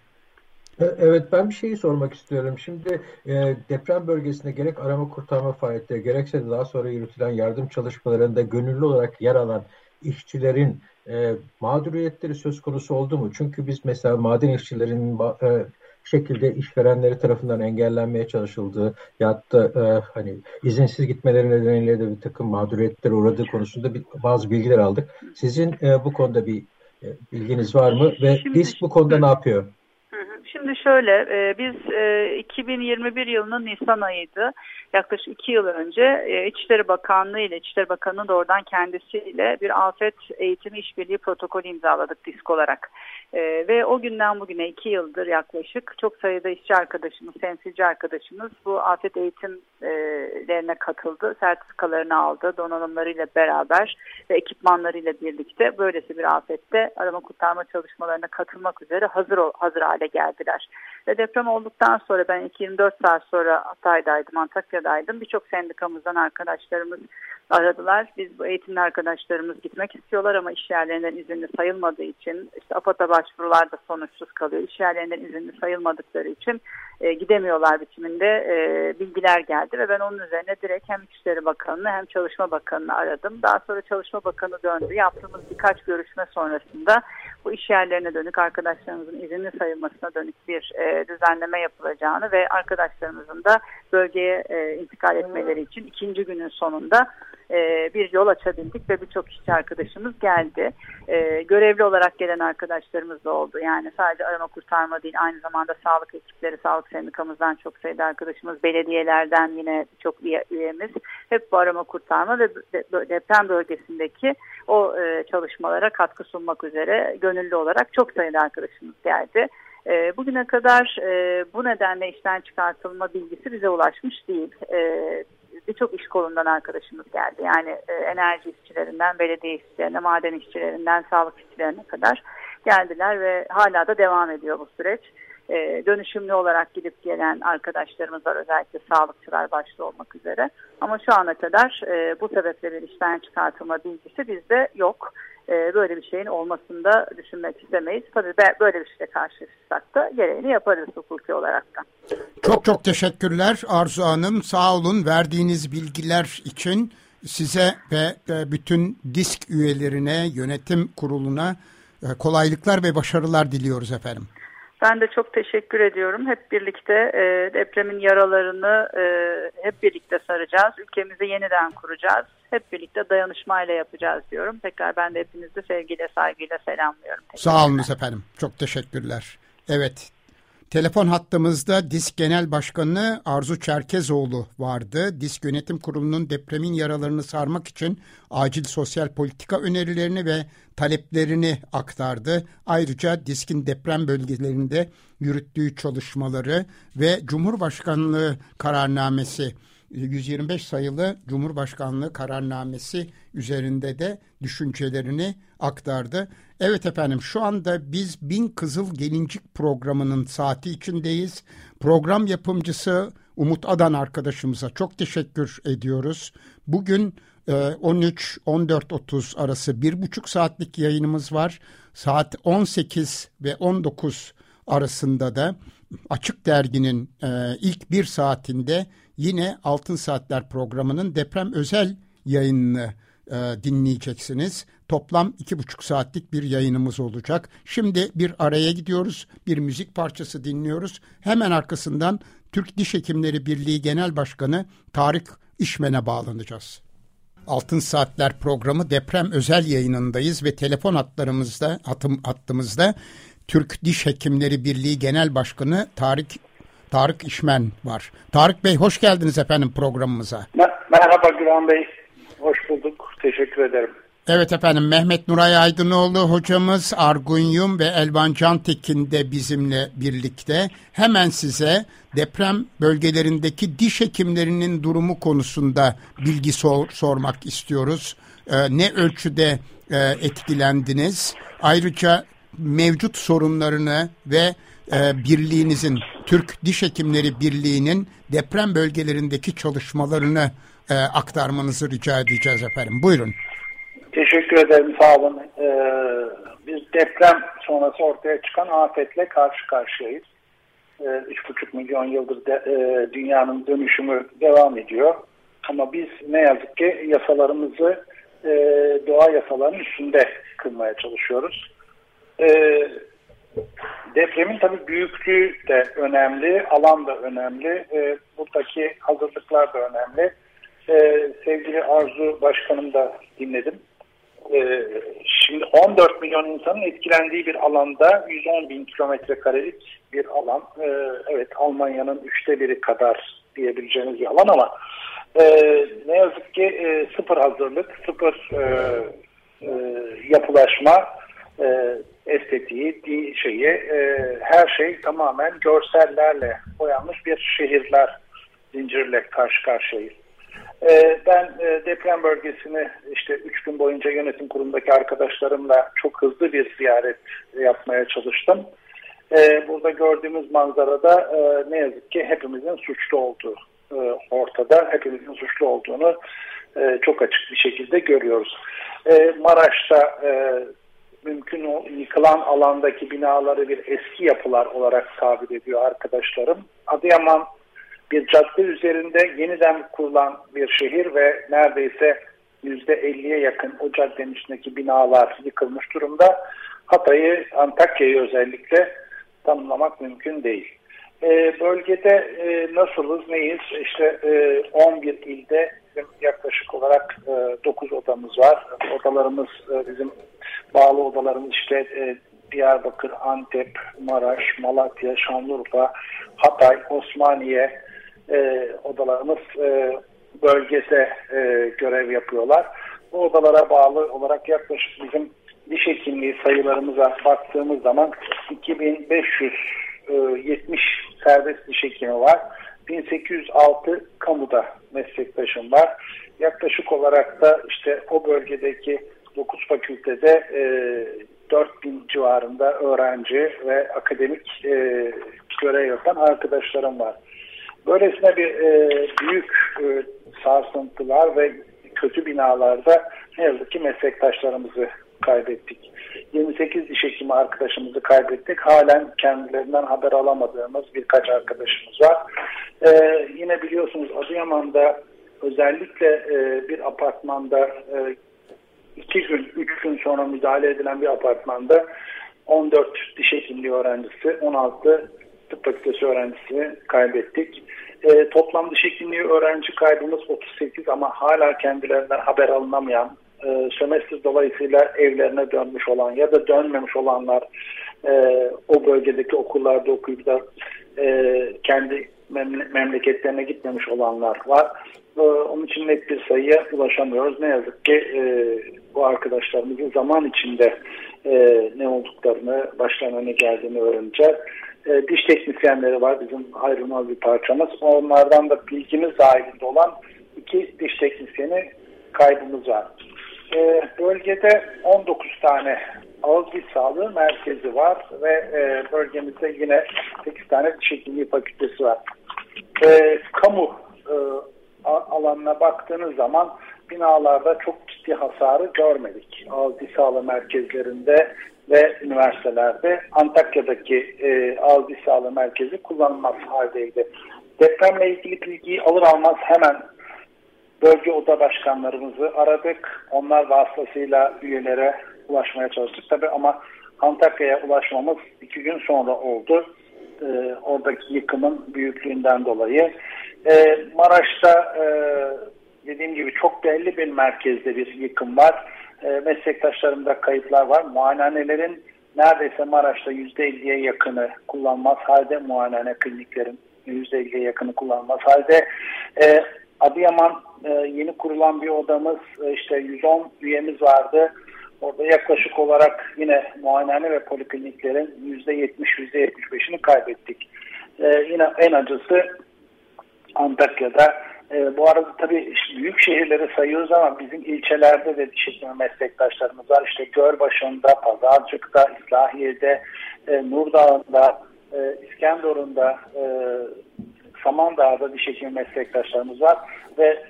E, evet ben bir şeyi sormak istiyorum. Şimdi e, deprem bölgesinde gerek arama kurtarma faaliyetleri gerekse de daha sonra yürütülen yardım çalışmalarında gönüllü olarak yer alan işçilerin e, mağduriyetleri söz konusu oldu mu? Çünkü biz mesela maden işçilerinin e, şekilde işverenleri tarafından engellenmeye çalışıldığı ya da e, hani izinsiz gitmeleri nedeniyle de bir takım mağduriyetler uğradığı konusunda bir, bazı bilgiler aldık. Sizin e, bu konuda bir e, bilginiz var mı ve Şimdi, biz bu konuda ne yapıyor? Şimdi şöyle e, biz e, 2021 yılının Nisan ayıydı. Yaklaşık iki yıl önce e, İçişleri Bakanlığı ile İçişleri Bakanı doğrudan kendisiyle bir afet eğitimi işbirliği protokolü imzaladık disk olarak. E, ve o günden bugüne iki yıldır yaklaşık çok sayıda işçi arkadaşımız, temsilci arkadaşımız bu afet eğitimlerine katıldı. Sertifikalarını aldı donanımlarıyla beraber ve ekipmanlarıyla birlikte böylesi bir afette arama kurtarma çalışmalarına katılmak üzere hazır hazır hale geldiler. Ve deprem olduktan sonra ben 24 saat sonra Hatay'daydım, Antakya'daydım. Birçok sendikamızdan arkadaşlarımız aradılar. Biz bu eğitimli arkadaşlarımız gitmek istiyorlar ama iş yerlerinden izinli sayılmadığı için işte AFAD'a başvurular da sonuçsuz kalıyor. İş yerlerinden izinli sayılmadıkları için e, gidemiyorlar biçiminde e, bilgiler geldi ve ben onun üzerine direkt hem İçişleri Bakanı'nı hem Çalışma Bakanı'nı aradım. Daha sonra Çalışma Bakanı döndü. Yaptığımız birkaç görüşme sonrasında bu iş yerlerine dönük arkadaşlarımızın izinli sayılmasına dönük bir e, düzenleme yapılacağını ve arkadaşlarımızın da bölgeye e, intikal etmeleri için ikinci günün sonunda e, bir yol açabildik ve birçok işçi arkadaşımız geldi. E, görevli olarak gelen arkadaşlarımız da oldu. Yani sadece arama kurtarma değil aynı zamanda sağlık ekipleri, sağlık sendikamızdan çok sayıda arkadaşımız, belediyelerden yine çok üyemiz. Hep bu arama kurtarma ve deprem bölgesindeki o e, çalışmalara katkı sunmak üzere gönüllü olarak çok sayıda arkadaşımız geldi. E, bugüne kadar e, bu nedenle işten çıkartılma bilgisi bize ulaşmış değil. E, Birçok iş kolundan arkadaşımız geldi. Yani e, enerji işçilerinden, belediye işçilerine, maden işçilerinden, sağlık işçilerine kadar geldiler ve hala da devam ediyor bu süreç. E, dönüşümlü olarak gidip gelen arkadaşlarımız var özellikle sağlıkçılar başta olmak üzere. Ama şu ana kadar e, bu sebeple bir işten çıkartılma bilgisi bizde yok. E, böyle bir şeyin olmasını da düşünmek istemeyiz. Tabii böyle bir şeyle karşılaşırsak da gereğini yaparız hukuki olarak da. Çok çok teşekkürler Arzu Hanım. Sağ olun verdiğiniz bilgiler için size ve bütün disk üyelerine, yönetim kuruluna e, kolaylıklar ve başarılar diliyoruz efendim. Ben de çok teşekkür ediyorum. Hep birlikte e, depremin yaralarını e, hep birlikte saracağız. Ülkemizi yeniden kuracağız. Hep birlikte dayanışmayla yapacağız diyorum. Tekrar ben de hepinizi sevgiyle, saygıyla selamlıyorum. Sağ olun efendim. Çok teşekkürler. Evet, Telefon hattımızda DİSK Genel Başkanı Arzu Çerkezoğlu vardı. DİSK Yönetim Kurulu'nun depremin yaralarını sarmak için acil sosyal politika önerilerini ve taleplerini aktardı. Ayrıca DİSK'in deprem bölgelerinde yürüttüğü çalışmaları ve Cumhurbaşkanlığı kararnamesi 125 sayılı Cumhurbaşkanlığı kararnamesi üzerinde de düşüncelerini aktardı. Evet efendim şu anda biz Bin Kızıl Gelincik programının saati içindeyiz. Program yapımcısı Umut Adan arkadaşımıza çok teşekkür ediyoruz. Bugün 13-14.30 e, arası bir buçuk saatlik yayınımız var. Saat 18 ve 19 arasında da Açık Dergi'nin e, ilk bir saatinde yine Altın Saatler programının deprem özel yayınını e, dinleyeceksiniz. Toplam iki buçuk saatlik bir yayınımız olacak. Şimdi bir araya gidiyoruz. Bir müzik parçası dinliyoruz. Hemen arkasından Türk Diş Hekimleri Birliği Genel Başkanı Tarık İşmen'e bağlanacağız. Altın Saatler programı deprem özel yayınındayız ve telefon hatlarımızda hatım, hattımızda Türk Diş Hekimleri Birliği Genel Başkanı Tarık Tarık İşmen var. Tarık Bey hoş geldiniz efendim programımıza. Merhaba Güran Bey. Hoş bulduk. Teşekkür ederim. Evet efendim Mehmet Nuray Aydınoğlu hocamız Argun Yum ve Elvan Cantekin de bizimle birlikte. Hemen size deprem bölgelerindeki diş hekimlerinin durumu konusunda bilgi sor, sormak istiyoruz. Ee, ne ölçüde e, etkilendiniz? Ayrıca mevcut sorunlarını ve e, birliğinizin Türk Diş Hekimleri Birliği'nin deprem bölgelerindeki çalışmalarını e, aktarmanızı rica edeceğiz efendim. Buyurun. Teşekkür ederim. Sağ olun. Ee, biz deprem sonrası ortaya çıkan afetle karşı karşıyayız. Ee, 3,5 milyon yıldır de, e, dünyanın dönüşümü devam ediyor. Ama biz ne yazık ki yasalarımızı e, doğa yasalarının üstünde kılmaya çalışıyoruz. E, depremin tabii büyüklüğü de önemli, alan da önemli, e, buradaki hazırlıklar da önemli. E, sevgili Arzu Başkanım da dinledim. e, şimdi 14 milyon insanın etkilendiği bir alanda 110 bin kilometre karelik bir alan. E, evet Almanya'nın üçte biri kadar diyebileceğiniz bir alan ama e, ne yazık ki e, sıfır hazırlık, sıfır e, e, yapılaşma, e, estetiği, di, şeyi, e, her şey tamamen görsellerle boyanmış bir şehirler zincirle karşı karşıyayız. E, ben e, deprem bölgesini işte üç gün boyunca yönetim kurumundaki arkadaşlarımla çok hızlı bir ziyaret yapmaya çalıştım. E, burada gördüğümüz manzarada e, ne yazık ki hepimizin suçlu olduğu e, ortada. Hepimizin suçlu olduğunu e, çok açık bir şekilde görüyoruz. E, Maraş'ta e, mümkün o yıkılan alandaki binaları bir eski yapılar olarak tabir ediyor arkadaşlarım. Adıyaman bir cadde üzerinde yeniden kurulan bir şehir ve neredeyse %50'ye yakın o caddenin içindeki binalar yıkılmış durumda. Hatay'ı, Antakya'yı özellikle tanımlamak mümkün değil. E, bölgede e, nasılız, neyiz? İşte e, 11 ilde yaklaşık olarak e, 9 odamız var. Odalarımız e, bizim bağlı odalarımız işte e, Diyarbakır, Antep, Maraş, Malatya, Şanlıurfa, Hatay, Osmaniye e, odalarımız e, bölgede e, görev yapıyorlar. Bu odalara bağlı olarak yaklaşık bizim diş hekimliği sayılarımıza baktığımız zaman 2570 serbest diş hekimi var. 1806 kamuda meslektaşım var. Yaklaşık olarak da işte o bölgedeki 9 fakültede e, 4000 civarında öğrenci ve akademik e, görev yapan arkadaşlarım var. Böylesine bir e, büyük e, sarsıntılar ve kötü binalarda ne yazık ki meslektaşlarımızı kaybettik. 28 diş hekimi arkadaşımızı kaybettik. Halen kendilerinden haber alamadığımız birkaç arkadaşımız var. Ee, yine biliyorsunuz Adıyaman'da özellikle e, bir apartmanda e, iki gün, üç gün sonra müdahale edilen bir apartmanda 14 diş hekimliği öğrencisi, 16 tıp fakültesi öğrencisini kaybettik. E, toplam diş hekimliği öğrenci kaybımız 38 ama hala kendilerinden haber alınamayan, e, sömestr dolayısıyla evlerine dönmüş olan ya da dönmemiş olanlar e, o bölgedeki okullarda okuyup da e, kendi memleketlerine gitmemiş olanlar var. E, onun için net bir sayıya ulaşamıyoruz. Ne yazık ki e, bu arkadaşlarımızın zaman içinde e, ne olduklarını, başlarına ne geldiğini öğreneceğiz. E, diş teknisyenleri var bizim ayrılmaz bir parçamız. Onlardan da bilgimiz dahilinde olan iki diş teknisyeni kaybımız var. E, bölgede 19 tane ağız diş sağlığı merkezi var ve e, bölgemizde yine 8 tane diş hekimliği fakültesi var. E, kamu e, alanına baktığınız zaman binalarda çok ciddi hasarı görmedik. Ağız diş sağlığı merkezlerinde ve üniversitelerde Antakya'daki e, ağız diş sağlığı merkezi kullanılmaz haldeydi. Depremle ilgili bilgiyi alır almaz hemen bölge oda başkanlarımızı aradık. Onlar vasıtasıyla üyelere ulaşmaya çalıştık tabi ama Antakya'ya ulaşmamız iki gün sonra oldu. E, oradaki yıkımın büyüklüğünden dolayı. E, Maraş'ta e, dediğim gibi çok belli bir merkezde bir yıkım var. E, meslektaşlarımda kayıtlar var. Muayenehanelerin neredeyse Maraş'ta %50'ye yakını kullanmaz halde muayenehane kliniklerin %50'ye yakını kullanmaz halde e, Adıyaman e, yeni kurulan bir odamız e, işte 110 üyemiz vardı. Orada yaklaşık olarak yine muayenehane ve polikliniklerin %70-%75'ini kaybettik. E, yine en acısı Antakya'da e, bu arada tabii büyük şehirleri sayıyoruz ama bizim ilçelerde de diş hekimi meslektaşlarımız var. İşte Gölbaşı'nda, Pazarcık'ta, İslahiye'de, e, Nurdağ'ında, e, İskenderun'da, e, Samandağ'da diş hekimi meslektaşlarımız var. Ve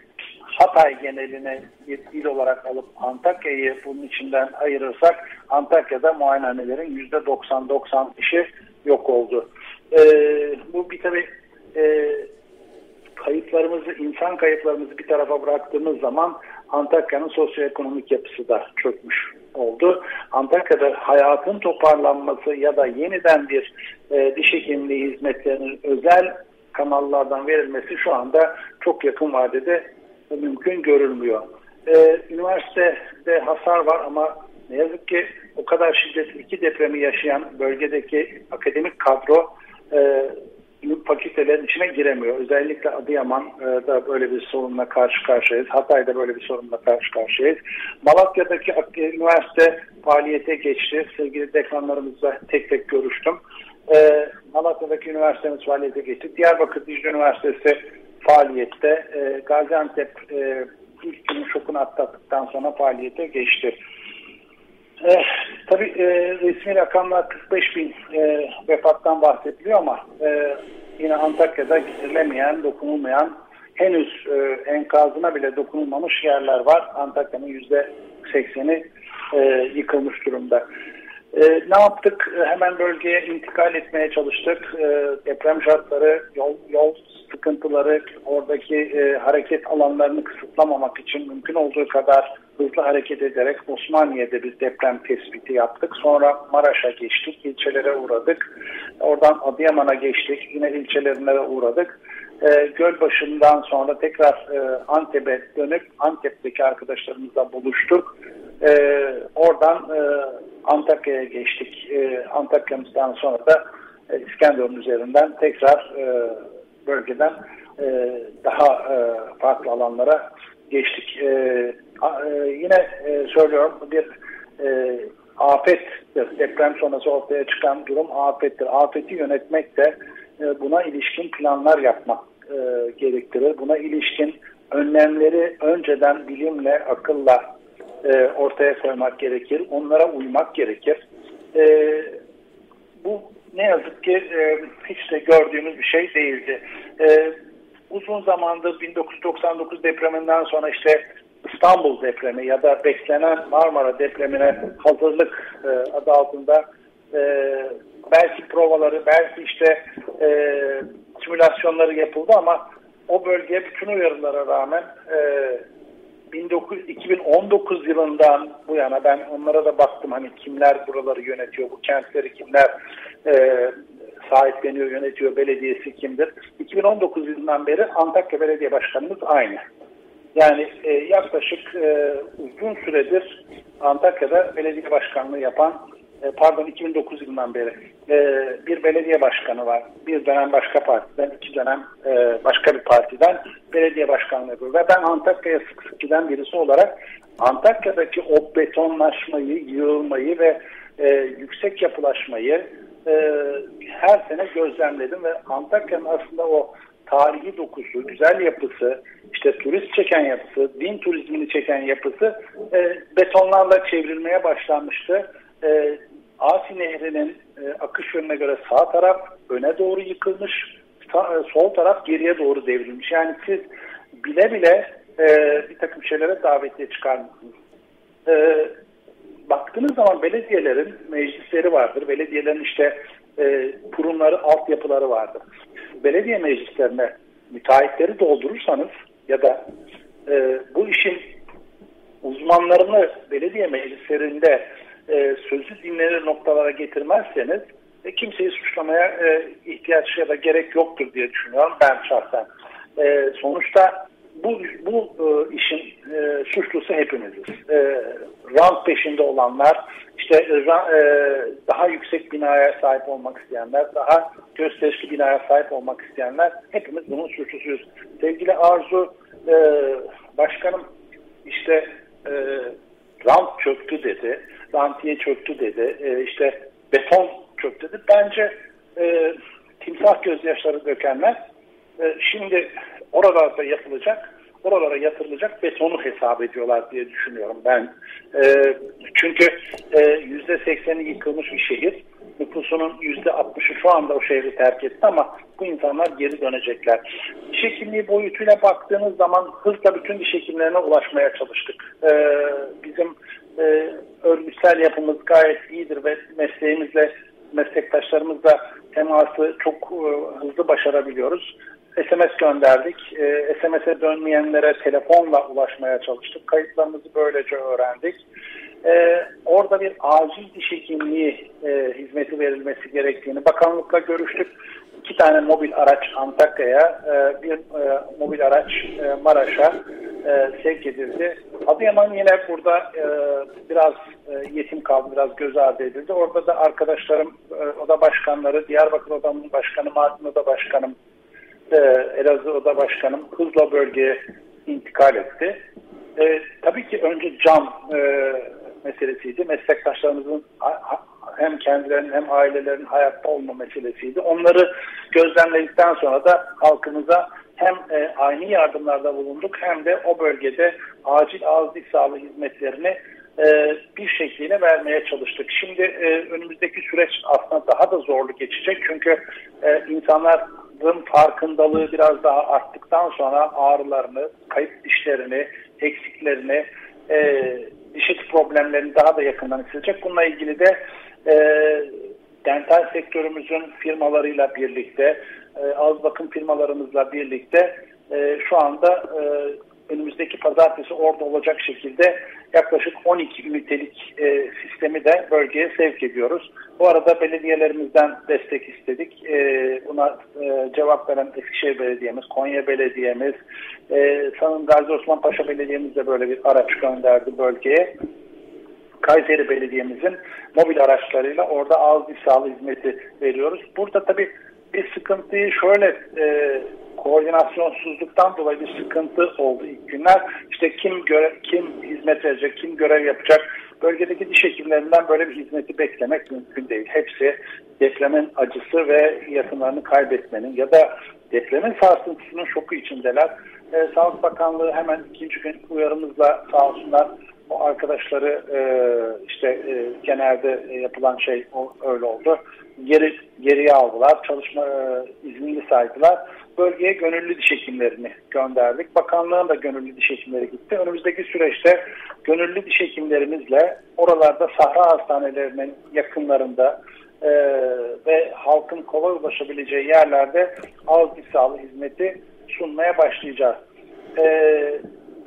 Hatay geneline bir il olarak alıp Antakya'yı bunun içinden ayırırsak Antakya'da muayenehanelerin %90-95'i yok oldu. E, bu bir tabii e, kayıplarımızı, insan kayıplarımızı bir tarafa bıraktığımız zaman Antakya'nın sosyoekonomik yapısı da çökmüş oldu. Antakya'da hayatın toparlanması ya da yeniden bir e, diş hekimliği hizmetlerinin özel kanallardan verilmesi şu anda çok yakın vadede mümkün görülmüyor. e, üniversitede hasar var ama ne yazık ki o kadar şiddetli iki depremi yaşayan bölgedeki akademik kadro e, fakültelerin içine giremiyor. Özellikle Adıyaman'da e, böyle bir sorunla karşı karşıyayız. Hatay'da böyle bir sorunla karşı karşıyayız. Malatya'daki üniversite faaliyete geçti. Sevgili dekanlarımızla tek tek görüştüm. E, Malatya'daki üniversitemiz faaliyete geçti. Diyarbakır Dicle Üniversitesi faaliyette. E, Gaziantep e, ilk günün şokunu atlattıktan sonra faaliyete geçti. E, tabii e, resmi rakamlar 45 bin e, vefattan bahsediliyor ama e, yine Antakya'da giderilemeyen, dokunulmayan, henüz e, enkazına bile dokunulmamış yerler var. Antakya'nın yüzde sekseni e, yıkılmış durumda. E, ne yaptık? Hemen bölgeye intikal etmeye çalıştık. E, deprem şartları, yol, yol sıkıntıları, oradaki e, hareket alanlarını kısıtlamamak için mümkün olduğu kadar hızlı hareket ederek Osmaniye'de bir deprem tespiti yaptık. Sonra Maraş'a geçtik, ilçelere uğradık. Oradan Adıyaman'a geçtik, yine ilçelerine uğradık. E, Gölbaşı'ndan sonra tekrar e, Antep'e dönüp Antep'teki arkadaşlarımızla buluştuk. E, oradan e, Antakya'ya geçtik. E, Antakya'mızdan sonra da e, İskenderun üzerinden tekrar e, bölgeden e, daha e, farklı alanlara geçtik. E, a, e, yine e, söylüyorum bir e, afettir. Deprem sonrası ortaya çıkan durum afettir. Afeti yönetmek de e, buna ilişkin planlar yapmak e, gerektirir. Buna ilişkin önlemleri önceden bilimle, akılla e, ortaya koymak gerekir. Onlara uymak gerekir. E, bu ne yazık ki e, hiç de gördüğümüz bir şey değildi. E, uzun zamandır 1999 depreminden sonra işte İstanbul depremi ya da beklenen Marmara depremine hazırlık e, adı altında e, belki provaları, belki işte e, simülasyonları yapıldı ama o bölge bütün uyarılara rağmen e, 19, 2019 yılından bu yana ben onlara da baktım hani kimler buraları yönetiyor, bu kentleri kimler e, sahipleniyor, yönetiyor, belediyesi kimdir. 2019 yılından beri Antakya Belediye Başkanımız aynı. Yani e, yaklaşık e, uzun süredir Antakya'da belediye başkanlığı yapan pardon 2009 yılından beri e, bir belediye başkanı var. Bir dönem başka partiden, iki dönem e, başka bir partiden belediye başkanlığı yapıyor. Ve ben Antakya'ya sık sık giden birisi olarak Antakya'daki o betonlaşmayı, yığılmayı ve e, yüksek yapılaşmayı e, her sene gözlemledim ve Antakya'nın aslında o tarihi dokusu, güzel yapısı, işte turist çeken yapısı, din turizmini çeken yapısı e, betonlarla çevrilmeye başlanmıştı. E, Asi Nehri'nin e, akış yönüne göre sağ taraf öne doğru yıkılmış, sağ, e, sol taraf geriye doğru devrilmiş. Yani siz bile bile e, bir takım şeylere davetiye çıkarmışsınız. E, baktığınız zaman belediyelerin meclisleri vardır. Belediyelerin işte e, kurumları, altyapıları vardır. Belediye meclislerine müteahhitleri doldurursanız ya da e, bu işin uzmanlarını belediye meclislerinde e, sözü dinlenir noktalara getirmezseniz e, kimseyi suçlamaya e, ihtiyaç ya da gerek yoktur diye düşünüyorum ben şahsen. E, sonuçta bu, bu e, işin e, suçlusu hepimiziz. E, rant peşinde olanlar, işte e, daha yüksek binaya sahip olmak isteyenler, daha gösterişli binaya sahip olmak isteyenler hepimiz bunun suçlusuyuz. Sevgili Arzu, e, başkanım işte e, rant çöktü dedi, rantiye çöktü dedi, e, işte beton çöktü dedi. Bence e, timsah gözyaşları dökenler e, şimdi oralarda yapılacak oralara yatırılacak betonu hesap ediyorlar diye düşünüyorum ben. E, çünkü yüzde sekseni yıkılmış bir şehir. Nüfusunun yüzde altmışı şu anda o şehri terk etti ama bu insanlar geri dönecekler. Diş boyutuyla baktığınız zaman hızla bütün diş ulaşmaya çalıştık. E, bizim e, örgütsel yapımız gayet iyidir ve mesleğimizle meslektaşlarımızla teması çok e, hızlı başarabiliyoruz. SMS gönderdik. E, SMS'e dönmeyenlere telefonla ulaşmaya çalıştık. Kayıtlarımızı böylece öğrendik. E, orada bir acil diş hekimliği e, hizmeti verilmesi gerektiğini bakanlıkla görüştük. İki tane mobil araç Antakya'ya, e, bir e, mobil araç e, Maraş'a sevk edildi. Adıyaman yine burada biraz yetim kaldı, biraz göz ardı edildi. Orada da arkadaşlarım, oda başkanları, Diyarbakır Odamın Başkanı, Mardin Oda Başkanım, Elazığ Oda Başkanım hızla bölgeye intikal etti. Tabii ki önce cam e, meselesiydi. Meslektaşlarımızın hem kendilerinin hem ailelerin hayatta olma meselesiydi. Onları gözlemledikten sonra da halkımıza hem e, aynı yardımlarda bulunduk hem de o bölgede acil ağız diş sağlığı hizmetlerini e, bir şekliyle vermeye çalıştık. Şimdi e, önümüzdeki süreç aslında daha da zorlu geçecek çünkü e, insanların farkındalığı biraz daha arttıktan sonra ağrılarını, kayıp dişlerini, eksiklerini, e, eti problemlerini daha da yakından hissedecek. Bununla ilgili de e, dental sektörümüzün firmalarıyla birlikte, e, ağız bakım firmalarımızla birlikte e, şu anda e, önümüzdeki pazartesi orada olacak şekilde yaklaşık 12 ünitelik e, sistemi de bölgeye sevk ediyoruz. Bu arada belediyelerimizden destek istedik. E, buna e, cevap veren Eskişehir Belediye'miz, Konya Belediye'miz, e, sanırım Gazi Osman Paşa Belediye'miz de böyle bir araç gönderdi bölgeye. Kayseri Belediye'mizin mobil araçlarıyla orada ağız diş sağlığı hizmeti veriyoruz. Burada tabii bir sıkıntıyı şöyle e, koordinasyonsuzluktan dolayı bir sıkıntı oldu ilk günler. İşte kim görev, kim hizmet verecek, kim görev yapacak. Bölgedeki diş hekimlerinden böyle bir hizmeti beklemek mümkün değil. Hepsi depremin acısı ve yakınlarını kaybetmenin ya da depremin sarsıntısının şoku içindeler. E, Sağlık Bakanlığı hemen ikinci gün uyarımızla sağ olsunlar o arkadaşları e, işte e, genelde yapılan şey o, öyle oldu. Geri geriye aldılar. Çalışma e, iznini saydılar. Bölgeye gönüllü diş hekimlerini gönderdik. Bakanlığın da gönüllü diş hekimleri gitti. Önümüzdeki süreçte gönüllü diş hekimlerimizle oralarda sahra hastanelerinin yakınlarında e, ve halkın kolay ulaşabileceği yerlerde ağız sağlığı hizmeti sunmaya başlayacağız. E,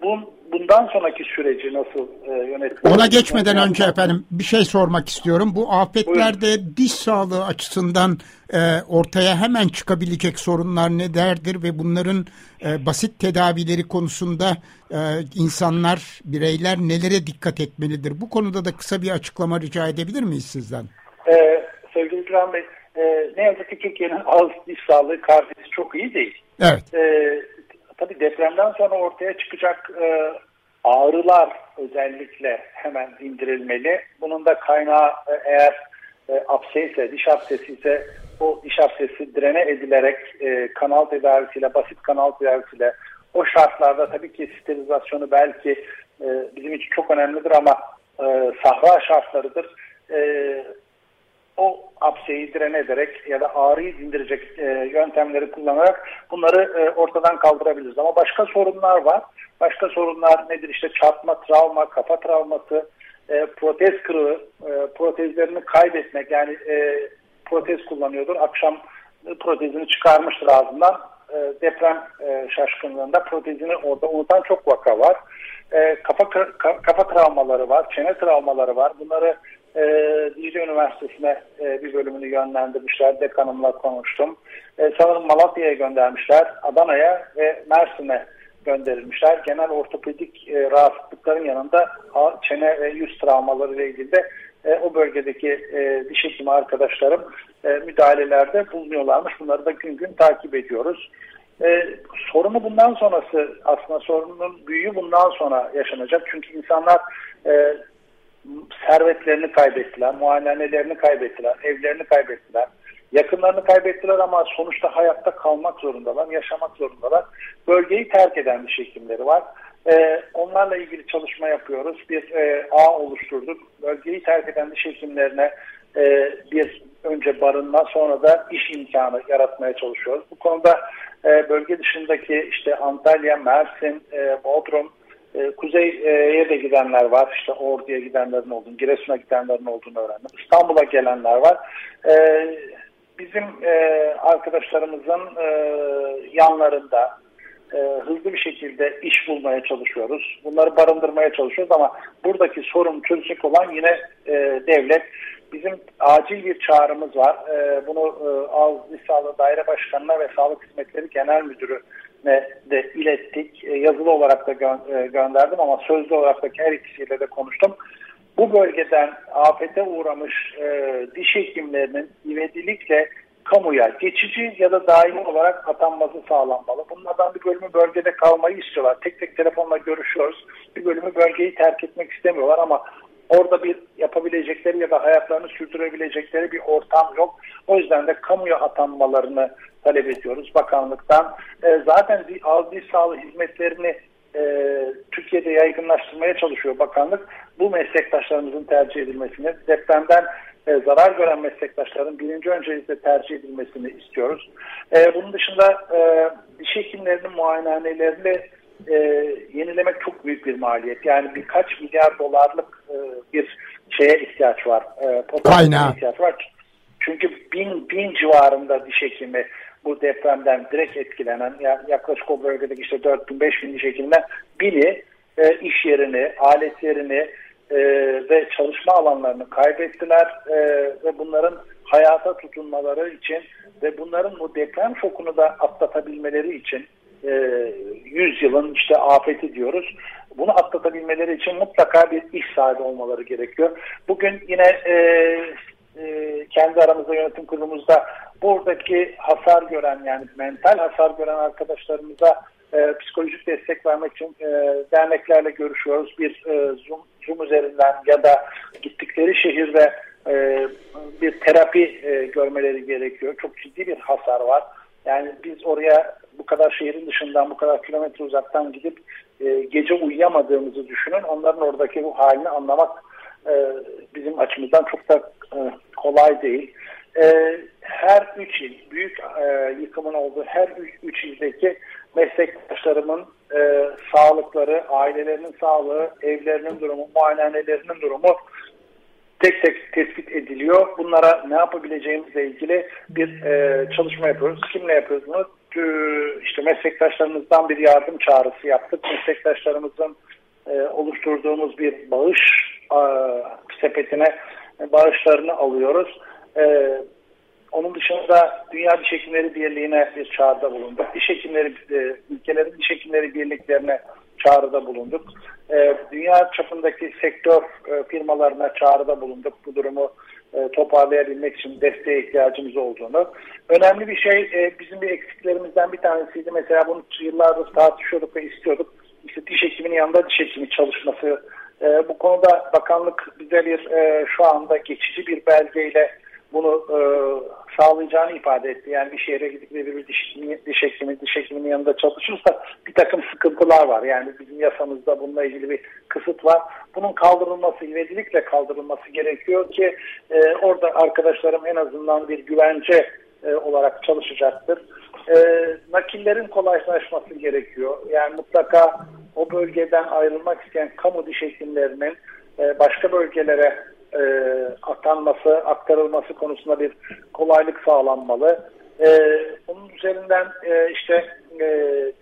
bun, bundan sonraki süreci nasıl e, yönetmek? Ona geçmeden önce efendim bir şey sormak istiyorum. Bu afetlerde Buyurun. diş sağlığı açısından e, ortaya hemen çıkabilecek sorunlar nelerdir ve bunların e, basit tedavileri konusunda e, insanlar, bireyler nelere dikkat etmelidir? Bu konuda da kısa bir açıklama rica edebilir miyiz sizden? Ee, sevgili İbrahim Bey, e, ne yazık ki Türkiye'nin ağız diş sağlığı kalitesi çok iyi değil. Evet. E, tabii depremden sonra ortaya çıkacak e, ağrılar özellikle hemen indirilmeli. Bunun da kaynağı e, eğer e, apse ise, diş apsesi ise o diş apsesi drene edilerek e, kanal tedavisiyle, basit kanal tedavisiyle o şartlarda tabii ki sterilizasyonu belki e, bizim için çok önemlidir ama e, sahra şartlarıdır. E, o apseyi direne ederek ya da ağrıyı dindirecek e, yöntemleri kullanarak bunları e, ortadan kaldırabiliriz. Ama başka sorunlar var. Başka sorunlar nedir? İşte çarpma, travma, kafa travması, e, protez kırığı, e, protezlerini kaybetmek. Yani e, protez kullanıyordur. Akşam protezini çıkarmıştır ağzından. E, deprem e, şaşkınlığında protezini orada unutan çok vaka var. E, kafa kafa travmaları var, çene travmaları var. Bunları e, Dicle Üniversitesi'ne e, bir bölümünü yönlendirmişler. Dekanımla konuştum. E, sanırım Malatya'ya göndermişler. Adana'ya ve Mersin'e gönderilmişler. Genel ortopedik e, rahatsızlıkların yanında çene ve yüz travmaları ile ilgili de e, o bölgedeki e, diş hekimi arkadaşlarım e, müdahalelerde bulunuyorlarmış. Bunları da gün gün takip ediyoruz. E, sorunu bundan sonrası aslında sorunun büyüğü bundan sonra yaşanacak. Çünkü insanlar e, servetlerini kaybettiler, muayenehanelerini kaybettiler, evlerini kaybettiler, yakınlarını kaybettiler ama sonuçta hayatta kalmak zorundalar, yaşamak zorundalar. Bölgeyi terk eden diş hekimleri var. Ee, onlarla ilgili çalışma yapıyoruz. Bir e, ağ oluşturduk. Bölgeyi terk eden diş hekimlerine e, bir önce barınma sonra da iş imkanı yaratmaya çalışıyoruz. Bu konuda e, bölge dışındaki işte Antalya, Mersin, e, Bodrum, e, kuzeye de gidenler var. İşte Ordu'ya gidenlerin olduğunu, Giresun'a gidenlerin olduğunu öğrendim. İstanbul'a gelenler var. E, bizim e, arkadaşlarımızın e, yanlarında hızlı bir şekilde iş bulmaya çalışıyoruz. Bunları barındırmaya çalışıyoruz ama buradaki sorun çözecek olan yine devlet. Bizim acil bir çağrımız var. Bunu e, Ağız Sağlığı Daire Başkanı'na ve Sağlık Hizmetleri Genel Müdürü de ilettik. E, yazılı olarak da gö- e, gönderdim ama sözlü olarak da her ikisiyle de konuştum. Bu bölgeden afete uğramış e, diş hekimlerinin ivedilikle kamuya geçici ya da daimi olarak atanması sağlanmalı. Bunlardan bir bölümü bölgede kalmayı istiyorlar. Tek tek telefonla görüşüyoruz. Bir bölümü bölgeyi terk etmek istemiyorlar ama orada bir yapabilecekleri ya da hayatlarını sürdürebilecekleri bir ortam yok. O yüzden de kamuya atanmalarını talep ediyoruz bakanlıktan. E, zaten ağız diş sağlığı hizmetlerini e, Türkiye'de yaygınlaştırmaya çalışıyor bakanlık. Bu meslektaşlarımızın tercih edilmesini, depremden e, zarar gören meslektaşların birinci öncelikle tercih edilmesini istiyoruz. E, bunun dışında e, diş hekimlerinin muayenehanelerini e, yenilemek çok büyük bir maliyet. Yani birkaç milyar dolarlık e, bir şeye ihtiyaç var. E, ihtiyaç var. Çünkü bin, bin civarında diş hekimi bu depremden direkt etkilenen yaklaşık o bölgedeki işte 4000 5000 diş hekiminden biri e, iş yerini, aletlerini e, ve çalışma alanlarını kaybettiler e, ve bunların hayata tutunmaları için ve bunların bu deprem şokunu da atlatabilmeleri için e, 100 yılın işte afeti diyoruz. Bunu atlatabilmeleri için mutlaka bir iş sahibi olmaları gerekiyor. Bugün yine e, e, kendi aramızda yönetim kurulumuzda buradaki hasar gören yani mental hasar gören arkadaşlarımıza e, psikolojik destek vermek için e, derneklerle görüşüyoruz. Bir e, Zoom, Zoom üzerinden ya da gittikleri şehirde e, bir terapi e, görmeleri gerekiyor. Çok ciddi bir hasar var. Yani biz oraya bu kadar şehrin dışından, bu kadar kilometre uzaktan gidip e, gece uyuyamadığımızı düşünün. Onların oradaki bu halini anlamak e, bizim açımızdan çok da e, kolay değil. E, her üç il, büyük e, yıkımın olduğu her üç, üç ildeki meslektaşlarımın e, sağlıkları, ailelerinin sağlığı, evlerinin durumu, muayenehanelerinin durumu tek tek tespit ediliyor. Bunlara ne yapabileceğimizle ilgili bir e, çalışma yapıyoruz. Kimle yapıyoruz bunu? İşte meslektaşlarımızdan bir yardım çağrısı yaptık. Meslektaşlarımızın e, oluşturduğumuz bir bağış e, sepetine bağışlarını alıyoruz. E, onun dışında Dünya Diş Hekimleri Birliği'ne bir çağrıda bulunduk. Diş Hekimleri, e, ülkelerin Diş Hekimleri Birliklerine çağrıda bulunduk. E, dünya çapındaki sektör e, firmalarına çağrıda bulunduk. Bu durumu e, toparlayabilmek için desteğe ihtiyacımız olduğunu. Önemli bir şey e, bizim bir eksiklerimizden bir tanesiydi. Mesela bunu yıllardır tartışıyorduk ve istiyorduk. İşte diş hekiminin yanında diş hekimi çalışması. E, bu konuda bakanlık bize bir e, şu anda geçici bir belgeyle bunu e, sağlayacağını ifade etti. Yani bir şehre gidip bir diş, diş hekimi, diş hekiminin yanında çalışırsa bir takım sıkıntılar var. Yani bizim yasamızda bununla ilgili bir kısıt var. Bunun kaldırılması, ivedilikle kaldırılması gerekiyor ki e, orada arkadaşlarım en azından bir güvence e, olarak çalışacaktır. E, nakillerin kolaylaşması gerekiyor. Yani mutlaka o bölgeden ayrılmak isteyen kamu diş hekimlerinin e, başka bölgelere e, atanması, aktarılması konusunda bir kolaylık sağlanmalı. E, bunun üzerinden e, işte e,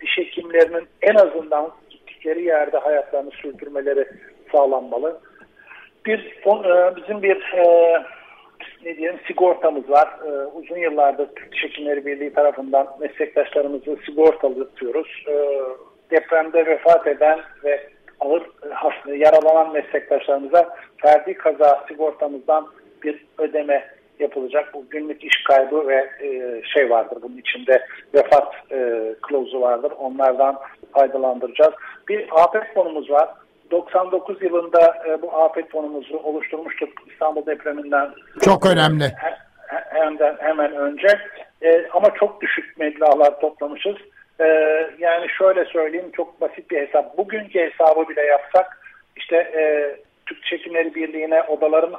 diş hekimlerinin en azından gittikleri yerde hayatlarını sürdürmeleri sağlanmalı. Bir e, bizim bir e, ne diyelim sigortamız var. E, uzun yıllardır Türk Diş Hekimleri Birliği tarafından meslektaşlarımızı sigortalıyoruz. E, depremde vefat eden ve ağır yaralanan meslektaşlarımıza ferdi kaza sigortamızdan bir ödeme yapılacak. Bu günlük iş kaybı ve e, şey vardır bunun içinde vefat e, klozu vardır. Onlardan faydalandıracağız. Bir afet fonumuz var. 99 yılında e, bu afet fonumuzu oluşturmuştuk İstanbul depreminden. Çok önemli. Hemen, hemen önce. E, ama çok düşük meblağlar toplamışız. E, yani şöyle söyleyeyim çok basit bir hesap. Bugünkü hesabı bile yapsak işte e, Türk Çekimleri Birliği'ne odaların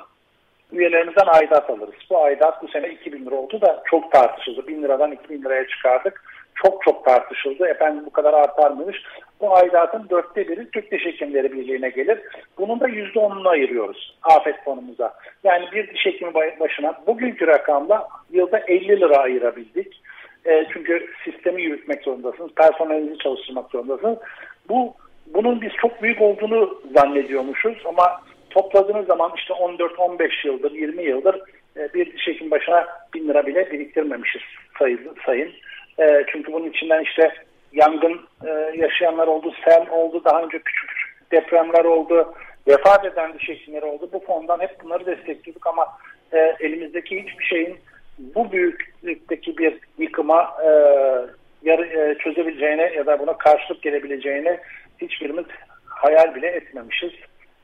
üyelerimizden aidat alırız. Bu aidat bu sene 2000 lira oldu da çok tartışıldı. 1000 liradan 2000 liraya çıkardık. Çok çok tartışıldı. Efendim bu kadar artar mıymış? Bu aidatın dörtte biri Türk Diş Hekimleri Birliği'ne gelir. Bunun da yüzde onunu ayırıyoruz afet fonumuza. Yani bir diş hekimi başına bugünkü rakamla yılda 50 lira ayırabildik. E, çünkü sistemi yürütmek zorundasınız. Personelinizi çalıştırmak zorundasınız. Bu bunun biz çok büyük olduğunu zannediyormuşuz ama topladığınız zaman işte 14-15 yıldır, 20 yıldır e, bir diş hekim başına 1000 lira bile biriktirmemişiz sayın. sayın. E, çünkü bunun içinden işte yangın e, yaşayanlar oldu, sel oldu, daha önce küçük küçük depremler oldu, vefat eden diş hekimleri oldu. Bu fondan hep bunları destekliyorduk ama e, elimizdeki hiçbir şeyin bu büyüklükteki bir yıkıma e, yarı, e, çözebileceğine ya da buna karşılık gelebileceğine hiçbirimiz hayal bile etmemişiz.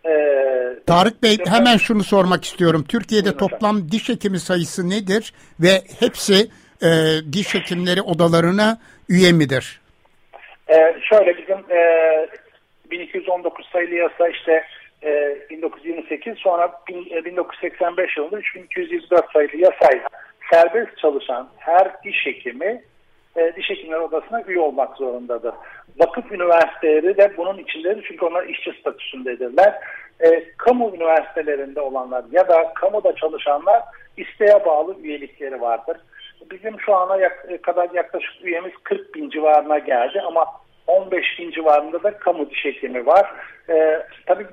Ee, Tarık Bey hemen şunu sormak istiyorum. Türkiye'de toplam diş hekimi sayısı nedir ve hepsi e, diş hekimleri odalarına üye midir? Ee, şöyle bizim e, 1219 sayılı yasa işte e, 1928 sonra bin, e, 1985 yılında 3224 sayılı yasayla serbest çalışan her diş hekimi e, diş hekimleri odasına üye olmak zorundadır. Vakıf üniversiteleri de bunun içindedir çünkü onlar işçi statüsündedirler. E, kamu üniversitelerinde olanlar ya da kamuda çalışanlar isteğe bağlı üyelikleri vardır. Bizim şu ana yak kadar yaklaşık üyemiz 40 bin civarına geldi ama 15 bin civarında da kamu diş hekimi var. Ee, tabii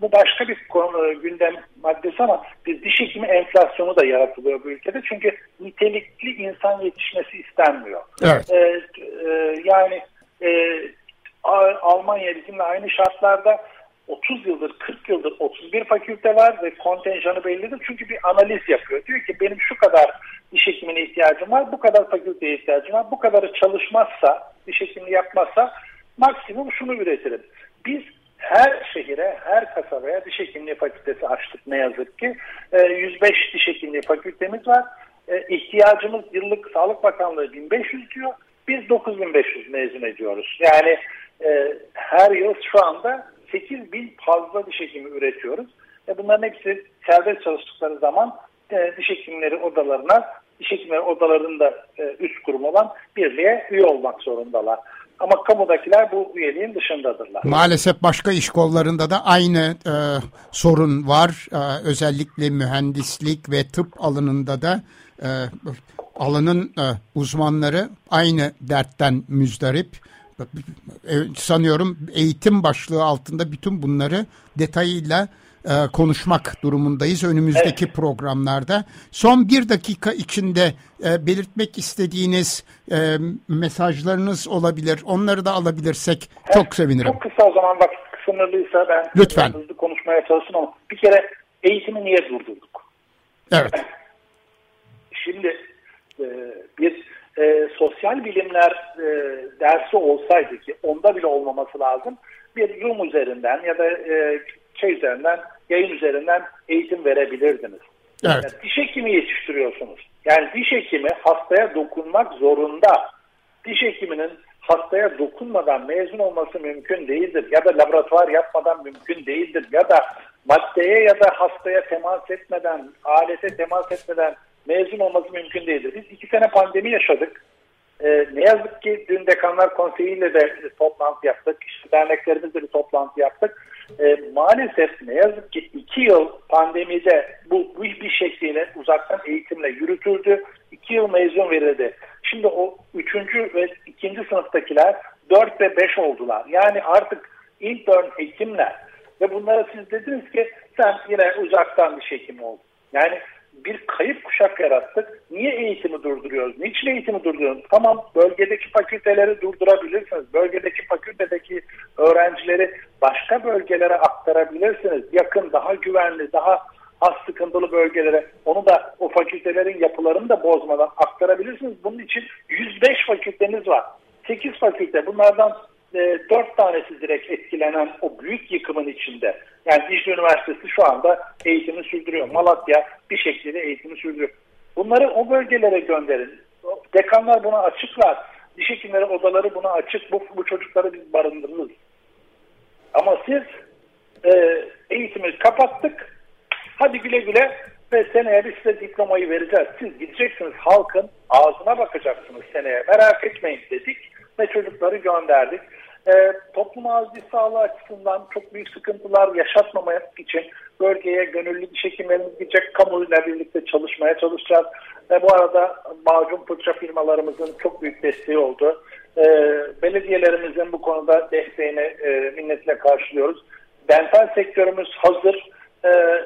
bu başka bir konu, e, gündem maddesi ama bir diş hekimi enflasyonu da yaratılıyor bu ülkede. Çünkü nitelikli insan yetişmesi istenmiyor. Evet. Ee, e, yani e, Almanya bizimle aynı şartlarda 30 yıldır, 40 yıldır 31 fakülte var ve kontenjanı bellidir. Çünkü bir analiz yapıyor. Diyor ki benim şu kadar diş hekimine ihtiyacım var, bu kadar fakülteye ihtiyacım var. Bu kadarı çalışmazsa, diş hekimliği yapmazsa maksimum şunu üretirim. Biz her şehire, her kasabaya diş hekimliği fakültesi açtık ne yazık ki. 105 ee, diş hekimliği fakültemiz var. Ee, ihtiyacımız yıllık Sağlık Bakanlığı 1500 diyor. Biz 9500 mezun ediyoruz. Yani e, her yıl şu anda 8 bin fazla diş hekimi üretiyoruz. Ve bunların hepsi serbest çalıştıkları zaman e, diş hekimleri odalarına, hekimleri odalarında e, üst kurum olan birliğe üye olmak zorundalar. Ama kamudakiler bu üyeliğin dışındadırlar. Maalesef başka iş kollarında da aynı e, sorun var. E, özellikle mühendislik ve tıp alanında da e, alanın e, uzmanları aynı dertten müzdarip. E, sanıyorum eğitim başlığı altında bütün bunları detayıyla e, konuşmak durumundayız önümüzdeki evet. programlarda. Son bir dakika içinde e, belirtmek istediğiniz e, mesajlarınız olabilir. Onları da alabilirsek evet. çok sevinirim. Çok kısa o zaman vakit sınırlıysa ben Lütfen. hızlı konuşmaya çalışayım ama bir kere eğitimi niye durdurduk? Evet. Şimdi e, bir e, sosyal bilimler e, dersi olsaydı ki onda bile olmaması lazım bir Zoom üzerinden ya da e, şey üzerinden yayın üzerinden eğitim verebilirdiniz. Evet. Yani diş hekimi yetiştiriyorsunuz. Yani diş hekimi hastaya dokunmak zorunda. Diş hekiminin hastaya dokunmadan mezun olması mümkün değildir. Ya da laboratuvar yapmadan mümkün değildir. Ya da maddeye ya da hastaya temas etmeden, alete temas etmeden mezun olması mümkün değildir. Biz iki sene pandemi yaşadık. Ee, ne yazık ki dün Dekanlar Konseyi ile de toplantı yaptık. İşte derneklerimizle bir toplantı yaptık. Ee, maalesef ne yazık ki iki yıl pandemide bu, bu bir şekliyle uzaktan eğitimle yürütüldü. İki yıl mezun verildi. Şimdi o üçüncü ve ikinci sınıftakiler dört ve beş oldular. Yani artık intern hekimler ve bunlara siz dediniz ki sen yine uzaktan bir hekim oldun. Yani bir kayıp kuşak yarattık. Niye eğitimi durduruyoruz? Niçin eğitimi durduruyoruz? Tamam bölgedeki fakülteleri durdurabilirsiniz. Bölgedeki fakültedeki öğrencileri başka bölgelere aktarabilirsiniz. Yakın, daha güvenli, daha az sıkıntılı bölgelere onu da o fakültelerin yapılarını da bozmadan aktarabilirsiniz. Bunun için 105 fakülteniz var. 8 fakülte bunlardan e, 4 tanesi direkt etkilenen o büyük yıkımın içinde. Yani Dicle Üniversitesi şu anda eğitimi sürdürüyor. Malatya bir şekilde eğitimi sürdürüyor. Bunları o bölgelere gönderin. Dekanlar buna açıklar. Diş hekimleri odaları buna açık. Bu, bu çocukları biz barındırırız. Ama siz e, eğitimi kapattık. Hadi güle güle ve seneye biz size diplomayı vereceğiz. Siz gideceksiniz halkın ağzına bakacaksınız seneye. Merak etmeyin dedik ve çocukları gönderdik e, toplum acil sağlığı açısından çok büyük sıkıntılar yaşatmamak için bölgeye gönüllü diş hekimlerimiz gidecek, kamuyla birlikte çalışmaya çalışacağız. E, bu arada macun fırça firmalarımızın çok büyük desteği oldu. E, belediyelerimizin bu konuda desteğini e, minnetle karşılıyoruz. Dental sektörümüz hazır. E,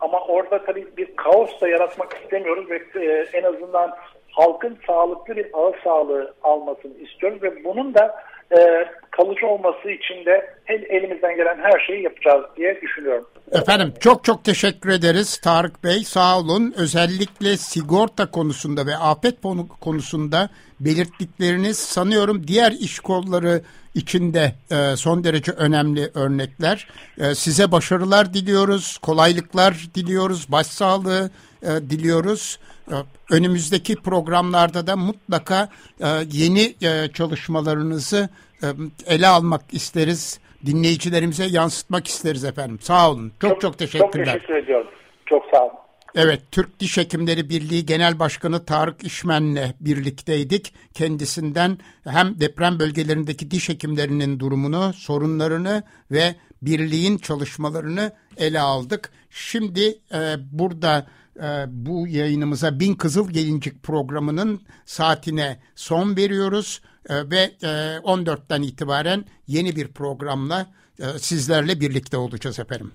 ama orada tabii bir kaos da yaratmak istemiyoruz ve e, en azından halkın sağlıklı bir ağız sağlığı almasını istiyoruz ve bunun da e, kalıcı olması için de elimizden gelen her şeyi yapacağız diye düşünüyorum. Efendim çok çok teşekkür ederiz Tarık Bey sağ olun. Özellikle sigorta konusunda ve afet konusunda belirttikleriniz sanıyorum diğer iş kolları içinde e, son derece önemli örnekler. E, size başarılar diliyoruz, kolaylıklar diliyoruz, başsağlığı e, diliyoruz. E, önümüzdeki programlarda da mutlaka e, yeni e, çalışmalarınızı e, ele almak isteriz. Dinleyicilerimize yansıtmak isteriz efendim. Sağ olun. Çok çok, çok teşekkürler. Çok teşekkür ediyorum. Çok sağ olun. Evet, Türk Diş Hekimleri Birliği Genel Başkanı Tarık İşmen'le birlikteydik. Kendisinden hem deprem bölgelerindeki diş hekimlerinin durumunu, sorunlarını ve birliğin çalışmalarını ele aldık. Şimdi e, burada e, bu yayınımıza Bin Kızıl Gelincik programının saatine son veriyoruz e, ve e, 14'ten itibaren yeni bir programla e, sizlerle birlikte olacağız efendim.